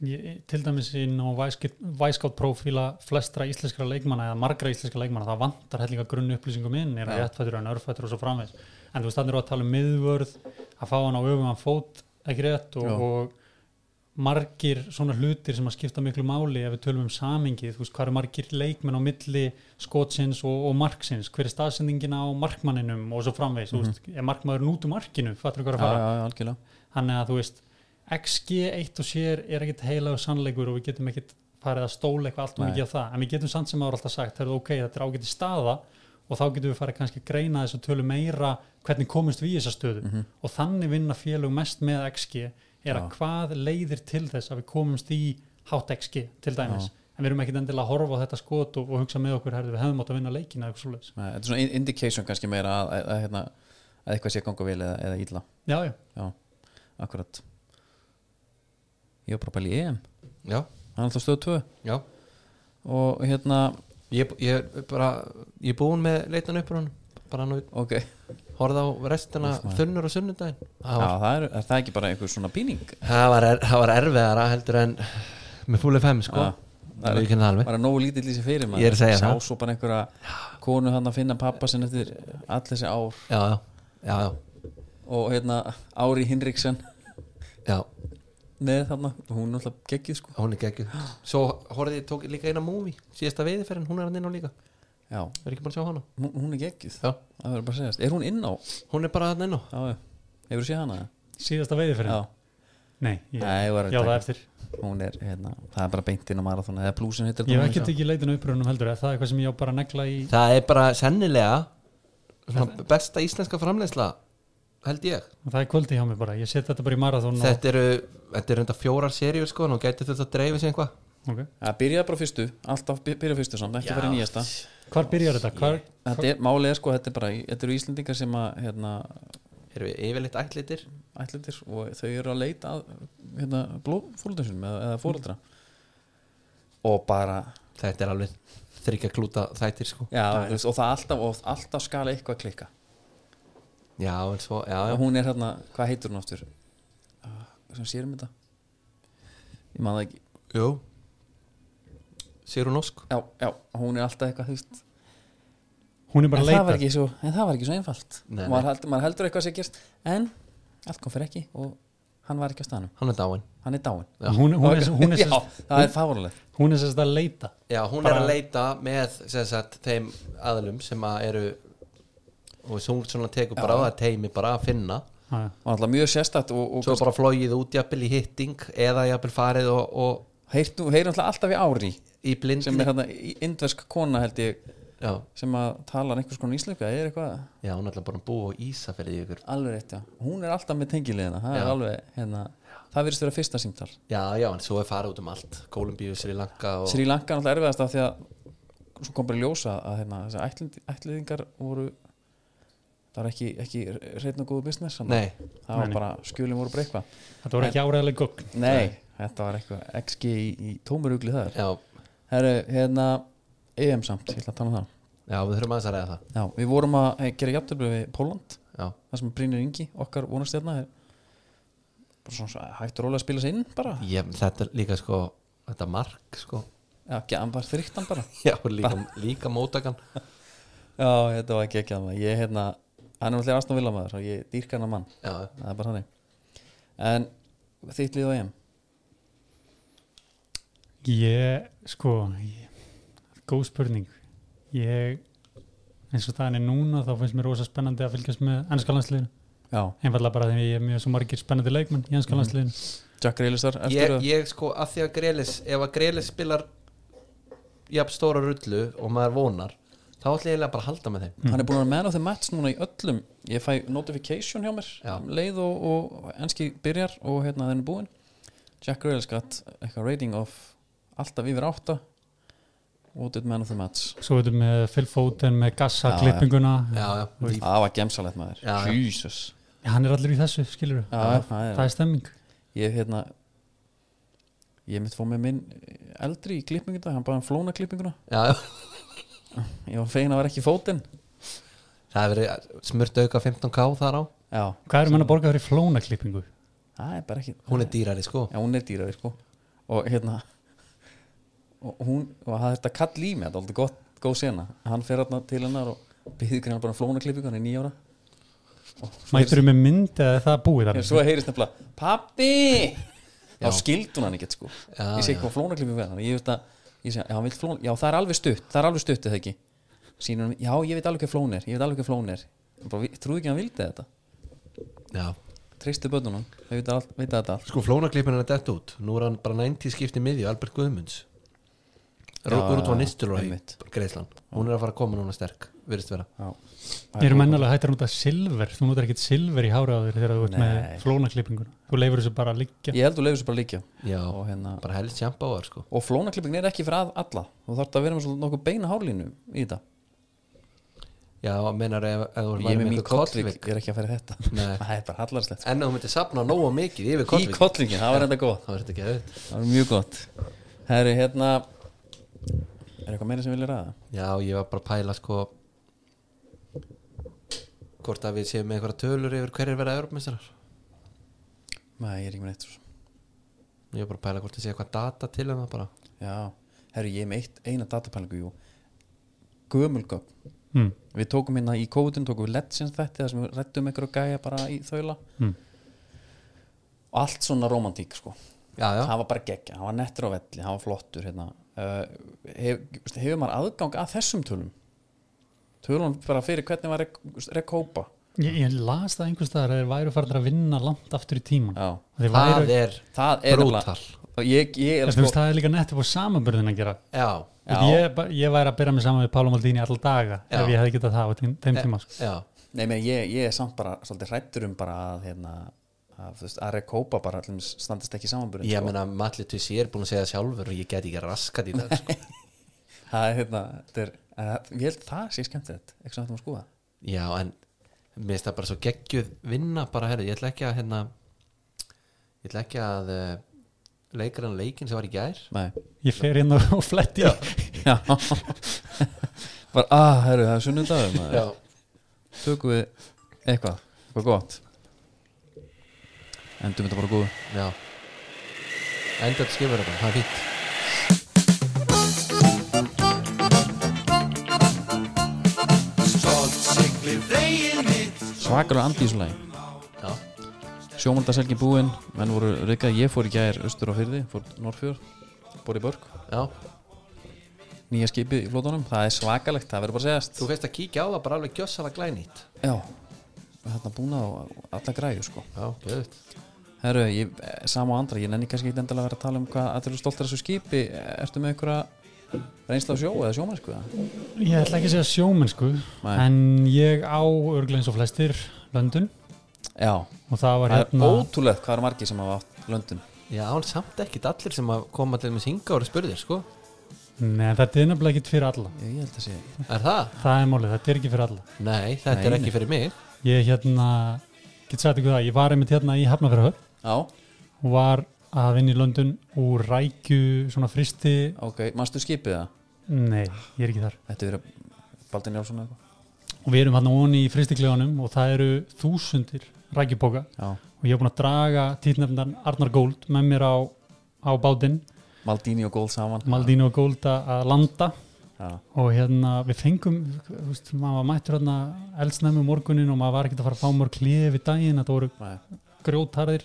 ég, til dæmis inn á Wisecout profíla flestra íslenskra leikmanna eða margra íslenskra leikmanna það vantar hellinga grunn upplýsingum inn er Já. að réttfættur en örfættur og svo framvegs en þú veist þannig að tala um miðvörð að fá hann á öfum fót ekki rétt og, og margir svona hlutir sem að skipta miklu máli ef við tölum um samingið, þú veist hvað eru margir leikmenn á milli skotsins og, og marksins, hver er staðsendingin á markmanninum og svo framvegs, þú veist, er markmaðurinn út úr markinu, fattur hvað er að já, fara? Já, já, algjörlega. Þannig að þú veist XG eitt og sér er ekkit heilagur sannleikur og við getum ekkit farið að stóla eitthvað allt og mikið á það. En við getum samt sem ára alltaf sagt, það er ok, þetta er ágæti staða og þá getum við farið kannski að greina þess að tölu meira hvernig komumst við í þessa stöðu. Mhm. og þannig vinna félög mest með XG er að Já. hvað leiðir til þess að við komumst í hátt XG til dæmis? En við erum ekkit endilega að horfa á þetta skot og, og hugsa með okkur, herði, við hefum átt að vinna leikina eitthvað. Nei, þetta er svona in- indication kannski meira að, að, að, hérna, að eitthvað sé að ganga vel eða, eða illa. Já, já, já, akkurat. Ég var bara að pæla í EM. Já, hann er alltaf stöð 2 já. Og hérna, ég, ég, er bara, ég er búinn með leitan upp hann bara nú ok. horfði á restina þunnur og sunnudaginn. Já, það var, það er, er það ekki bara einhver svona píning? Það var, er, var erfiðara heldur en með fúli 5 sko. Það er- bara nógu lítill í sig fyrir maður. Ég er að segja það. bara einhverja konu hann að finna pappa sinn eftir allir þessi ár. Já, já, já, og hérna Ári Hinriksen já. Með þarna, hún er alltaf geggið sko. Hún er geggjuð. Svo horfði ég tók líka eina múvi síðasta veiðiferðin, hún er hann inn á líka já, er ekki bara að sjá hana? Hún, hún er geggið já. það verður bara að segjast, er hún inn á? Hún er bara hann inn á. Já, já, hefur þú séð hana? síðasta veiði fyrir já, Nei, ég, Nei, ég var að já það taka- eftir. Hún er, hérna, það er bara beint inn á marathon eða blúsin heitir Ég hef ekki leitin uppröðunum heldur. Er það eitthvað sem ég á bara að negla í það er bara sennilega svona besta íslenska framleiðsla held ég. Það er kvöldi hjá mig bara, ég set þetta bara í marathon þetta eru, þetta eru enda fjórar seríur sko og gæti þetta að dreifa sig einhvað og, okay. það byrjaði bara fyrstu, alltaf by- byrjaði fyrstu samt, ekki bara í nýjasta Hvar byrjar þetta? Hvar, þetta er, málið er sko, þetta er bara þetta eru Íslendingar sem að hérna, eru við yfirleitt ætlitir ætlindir og þau eru að leita að hérna, blóðfóldum sinum eða, eða fóreldra og bara þetta er alveg þryggja klúta þættir sko. Já, veist, og það alltaf, og alltaf skala eitthvað klikka. Já, en svo, já, já. hún er hérna, hvað heitur hún aftur? Uh, sem sérum þetta? Ég maður það ekki. Jú Sigrun Ósk. Já, já, hún er alltaf eitthvað þú veist. Hún er bara en að það, var leita ekki svo, en það var ekki svo einfalt. Nei, maður, held, maður heldur eitthvað sé gerst en allt kom fyrir ekki og hann var ekki á staðnum. Hann er dáin hann er dáin Já. hún, hún, er, hún, er, [LAUGHS] já, sérst, það er hún er sérst að leita. Já, hún Bara- er að leita með sem sagt, þeim aðlum sem að eru og svona tekur bara á það teimi bara að finna. Og alltaf mjög sérstætt og, og svo bara flóið út jafnvel í hitting eða jafnvel farið og, og heyrt nú- heyrir alltaf alltaf í ári í blindni sem er hérna indversk kona held ég já, sem að talar einhvers konar íslensku eða er eitthvað? Já, hún er alltaf bara að búa á Ísafirði í ykkur. Alveg rétt, já, hún er alltaf með tengiliðina það er Já. alveg, hérna það virðist vera fyrsta símtal. Já, já, en svo er farið út um allt. Kólumbíu, Sri Lanka og Sri Lanka er alltaf erfiðast af því að svo kom bara ljósa að hérna, þessi ætlind, ætliðingar voru það var ekki, ekki reynd og góðu business það var bara skjölin voru eitthvað þetta voru ekki áræðileg gögn. Nei, þetta var eitthvað XG í, í tómurugli það já, Herru, hérna EM samt, ég ætla að tala um það. Já, við þurfum aðeins að ræða það. Já, við vorum að eh, gera jafntöflu við Póland Já, það sem Brynir Ingi, okkar vonastjarna er bara svona svo hægt og rólega að spila sig inn bara, ég, þetta líka sko Þetta mark sko. Já, ekki, hann bara. Þryktan [LAUGHS] bara Já, líka, líka mótakan [LAUGHS] Já, þetta var ekki ekki að ég hérna, hann er náttúrulega aðstofn vilamaður og ég dýrka hann að mann, Já, það er bara þannig. En þitt lið á EM Ég, sko ég, góð spurning. Ég eins og það er núna þá finnst mér rosa spennandi að fylgjast með ennska landsliðinu. Já, einfallega bara því ég er mjög svo margir spennandi leikmenn í ennska landsliðinu. Jack Grealisar ég, eftir ég sko að því að Grelis ef að Grelis spilar jafn stóra rullu og maður vonar þá ætla ég bara að halda með þeim. Hann er búin að of the match núna í öllum. Ég fæ notification hjá mér Já. um leið og, og enski byrjar og hérna búin. Jack Grealish got eitthvað rating of alltaf yfir átta. Voted man of the match. Svo veitum með Phil Foden með gassa Já, klippinguna. Já, já, Þú veist, það var gemsalegt maður. Jesus. Hann er allir í þessu, skilur Já, það það er, er stemming. Ég hérna ég mitt fóð með minn eldri í klippinguna, hann bara flóna klippinguna. Já, já. ég var fegin að vera ekki fótinn Það hefur verið smurt auka 15k þar á. Já, Hvað erum hann að borga fyrir flóna klippingu? það er bara ekki Hún er dýrari sko. Já, hún er dýraði sko. Og hérna og hún, og það þetta kall í mig þetta er aldrei gott, góð sena. Hann fer hérna til hennar og byggði hann bara flóna klippingu hann er nýjára Mættur með mynd eða er það búið þar? svo heyrist nefnilega pappi þá hún hann ekkert sko. Já, ég segi já. hvað flóna klippingu er þannig ég veist að ég segi, já, hann vill flóna, já það er alveg stutt það er alveg stutt eða ekki? Hann, já ég veit alveg hvað flón er ég veit alveg hvað flón er. Ég bara, "Vi- trúðu ekki að hann vildi þetta. Já. Treystu bönnunum, þau veit, veit þetta allt. Sko flónaklippin er dett út. Nú er hann bara 90 skipti miðju Albert Guðmunds Var Nistelrooy. Greisland Hún er að fara að koma núna sterk Virðist vera. Já. Ég eru mennalega hættir að nota silver. Þú notar ekkert silver í hára á þér þegar þú ert með Nei. flóna klippinguna Þú leifur þessu bara að liggja. Ég held að leiður svo bara að líka Já, og, hérna, bara helst sjampáar sko. Og flónaklipping er ekki fyrir að, alla. Þú þarf að vera með svona nokkuð beina hárlínu í þetta. Já, meinar ef, ef þú ég er með kollvik, kollvik ég er ekki að fara í þetta. Nei. [LAUGHS] það er bara hallarslegt En ef þú myndir sapna nóga mikið yfir kollvingin, það var enda góð Það það var mjög gott. Herri, hérna er eitthvað meira sem vilja ræða? Já, ég var bara að pæla sko Hvort að við séum með einhverja tölur yfir hverjir verða Europameistarar nei, ég er ekki með neitt svo. Ég var bara að pæla hvort ég sé eitthvað data til en það bara. Já, herri, ég er með eitt, eina datapælingu jú. Gömulgögn mm. við tókum hérna í kóðun, tókum við Legends þetta þar sem við rættum einhverju gæja bara í þaula. Mm. og allt svona romantík sko. Já, já, það var bara geggja, hann var nettur á velli hann var flottur hérna hef, veist, hefur maður aðgang að þessum tölum? Tölum bara fyrir hvernig var rekópa. Ég, ég las það einhvers staðar að þeir væru farin að vinna langt aftur í tíman það væru, er það er og ég, ég er sko veist, það er líka nettur på samanbörðin að gera. Já, Já. ég, ba- ég væri að byrja mig saman við Pála Maldini all daga Já. ef ég hefði getað það á þeim, tíma sko. já. Nei, meni, ég, ég er samt bara svolítið hrættur um bara að hérna að, veist, að rekópa bara allir standist ekki samanburðin Ég sko. meina, Matli Tussi er búin að segja það sjálfur og ég get ekki raskat í það sko. [LAUGHS] það er hérna þetta er, að, ég held það sé skemmtilegt eitthvað sem þetta má skoða. Já, en mér finnst það bara svo geggjuð vinna bara, herri, ég ætla ekki að hérna ég ætla ekki að uh, leikar hann leikin sem var í gær. Nei. Ég fer inn og fletti. Já. [LAUGHS] Bara, að, herru, það er sunnudagum maður. Tökum við eitthvað, eitthvað gott Endum þetta bara góðu. Já. Enda þetta skifur þetta, það er fínt. Svakalega andi í þessu lagi. Já, Sjómandaselgi búinn, menn voru rykkað Ég fór í gær austur á fyrði, fór Norrfjörð Bór í Börg, já. Nýja skipið í flótunum Það er svakalegt, það verður bara að segjast. Þú veist að kíkja á það bara alveg gjössala glænýtt. Já, þarna búna á alla græju sko Já, gjöðut Herru, ég, sama og andra, ég nenni kannski ekki endilega að vera að tala um hvað allir eru stoltar þessu skipi Ertu með einhverja reynsla á sjó eða sjómannsku? eða? ég ætla ekki að segja sjómennsku Nei. en ég á örglega eins og flestir löndun Já, og það var það er hérna ótrúlegt hvað er margir sem hafa átt löndun Já, en samt ekkit allir sem að koma til með hinga og spurðir, sko Nei, þetta er nefnilega ekki fyrir alla ég held að sé Er það? Það er málið, þetta er ekki fyrir alla Nei, þetta Nei, er nei. ekki fyrir mig Ég hérna, get sagt ykkur það Ég var einmitt hérna í Hafnafjörðahöfn já, og var að vinna í London úr rækju, svona fristi. Ok, manstu skipið það? Nei, ég er ekki þar. Þetta er Baldur Njálsson eða eitthvað? Og við erum hann onni í fristikleganum og það eru þúsundir rækjuboka já, og ég er búin að draga títnefndan Arnar Gold með mér á, á bátinn. Maldini og Gold saman. Maldino Gold að að landa og hérna við fengum þú veist, maður var mættur hérna eldsnæmi morgunin og maður var ekkert að fara að fá mörg klíði við daginn, þetta voru grjótarðir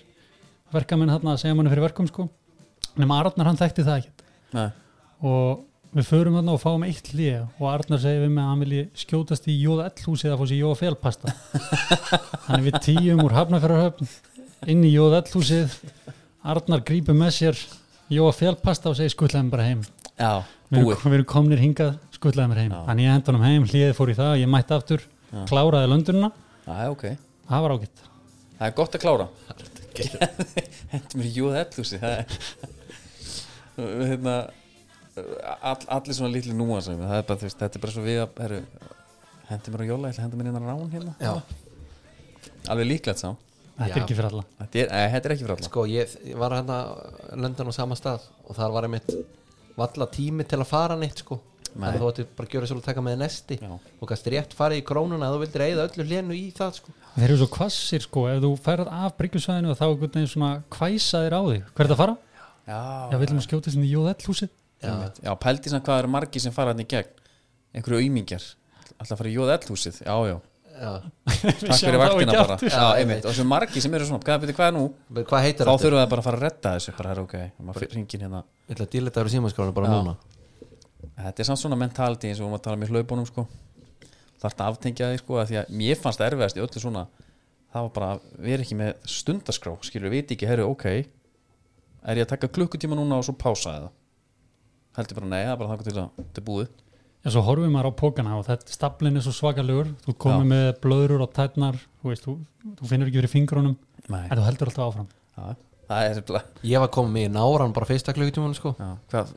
verkamenn hérna að segja manni fyrir verkum sko. Nema Arnar hann þekkti það ekkert. Nei, og við förum hérna og fáum eitt hlið og Arnar segir við mig að hann vilji skjótast í Jóða L-húsið að fá sér Jóða Félpasta þannig [LAUGHS] við tíum úr Hafnafjörðarhöfn inn í Jóða L-húsið Arnar grípur með sér Jóða Félpasta og segir skuttlaðum bara heim já, búið. við erum komnir hingað skuttlaðum mér heim. Þannig ég henda honum heim, hliðið fór í það ég mætti aftur, Já. kláraði löndununa já, ok, það var ágætt. Það er gott að klára. Hendur [LAUGHS] mér það er [LAUGHS] hérna all, allir svona litli núan sem það er bara, þetta er bara svo við að hendur mér á Jóla, henda mér innan rán hérna. Já, alveg líklegt sá. Þetta er ekki fyrir alla. Þetta er, e, þetta er ekki fyrir alla. Sko ég, ég var hérna London á sama stað og þar var einmitt valla tími til að fara neitt sko. Nei. Þannig að þú ætti bara að gjöra svo að taka með nesti. Já. og gæst rétt farið í krónuna að þú vildir eigða öllu hlénu í það sko. Þeir eru svo kvassir sko, ef þú ferð af bryggjusvæðinu þá er einhvern veginn svona kvæsa þér á þig. Hver er það að fara? já, Já, við viljum að skjóta sinni í Jóða L-húsið Já, já pældi samt hvað eru margir sem fara hann í gegn. Einhverju auðmingjar alltaf að fara í Jóð Ellúsið, já, já já. Takk fyrir vaktina bara. já, einmitt, og þessu margir sem eru svona, hvað, byrju, hvað er nú? Hvað þá þetta? þurfum við bara að fara að redda þessu bara, herra, ok, maður ringin hérna. Ég ætla að díla þetta á símaskránu bara Já. núna. Þetta er samt svona mentality eins og við varum að tala um í hlaupónum sko. þarf þetta aftengja þig sko, af því að mér fannst erfiðast í öllu svona það var bara að vera ekki með stundaskrá skilur við viti ekki, herru, ok er ég að taka klukkutíma núna og svo pása eða? Heldur bara nei, það er bara þangað til að þetta er búið Já, svo horfum maður á pókana og þetta staplin er svo svakalegur. Þú komið með blöður og tætnar þú, veist, þú, þú finnur ekki fyrir fingrunum nei. en þú heldur alltaf áfram. Já, það er bara, Ég var komið með í náran bara fyrsta klukkutíman sko. Já, hvað,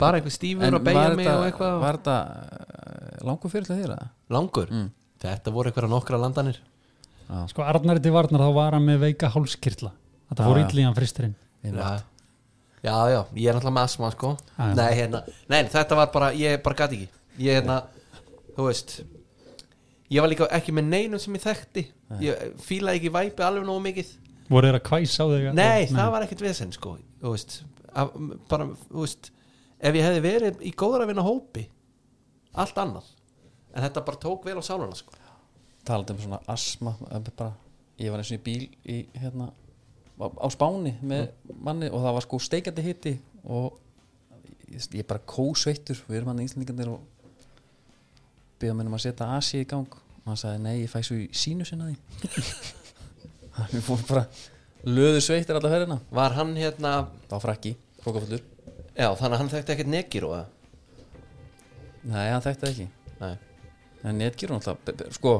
Bara eitthvað stífur en að beigja mig og eitthvað? var þetta uh, langur fyrir þér eða? Langur? Mm. Þetta voru eitthvað nokkra landanir. Já, sko Arnari til Varnar þá var hann með veika hálskirtla. Þetta Já, fór já. Já. já, ég er náttúrulega með asma sko. Já. Nei, hérna, nei, þetta var bara, ég bara gæti ekki. Ég hérna, þú veist Ég var líka ekki með neinum sem ég þekkti. Ég fílaði ekki væpi alveg nógu mikið. Voru þeir að kvæsa á þig Nei, það var ekkert vesen sko Þú veist, að, bara, þú veist Ef ég hefði verið í góðra vinna hópi Allt annað. En þetta bara tók vel á sáluna sko. Talandi um svona asma eh, bara, ég var eins og í bíl í, hérna, á, Spáni með manni og það var sko steikandi hitti og ég, ég bara kósveittur. Við erum hann íslendingarnir og byggðum minnum að setja Asi í gang. Og hann sagði nei, ég fæ svo í sínu sinna því. [LAUGHS] Við fórum bara löðu sveittir alla ferðina. Var hann hérna það var frakki, frókafullur Já, þannig að hann þekkti ekkert nekir og nei, hann þekkti það ekki. Nei, en náttúrulega be- be- sko,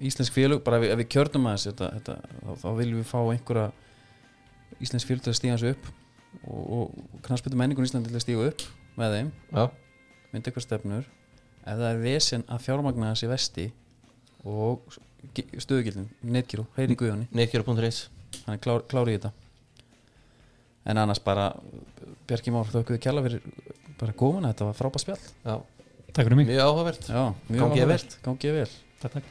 íslensk félög, bara ef við, ef við kjörnum þetta, þá, þá viljum við fá einhverja íslensk félög til að stíga þessu upp og, og knarspytum menningun í Íslandi til að stíga upp með þeim, já, myndi eitthvað stefnur ef það er vesen að fjármagna þessi vesti og stöðugildin, netgíru, heyri í guðunni nekir.is hann er klár, klár í þetta. En annars bara Bjarki Már þökkuðu kjalla fyrir bara komuna, þetta var frábært spjall. Já, takk fyrir mig. Mjög áhugavert. Já, mjög Gangi þér vel. áhugavert. gangi þér vel. Takk, takk.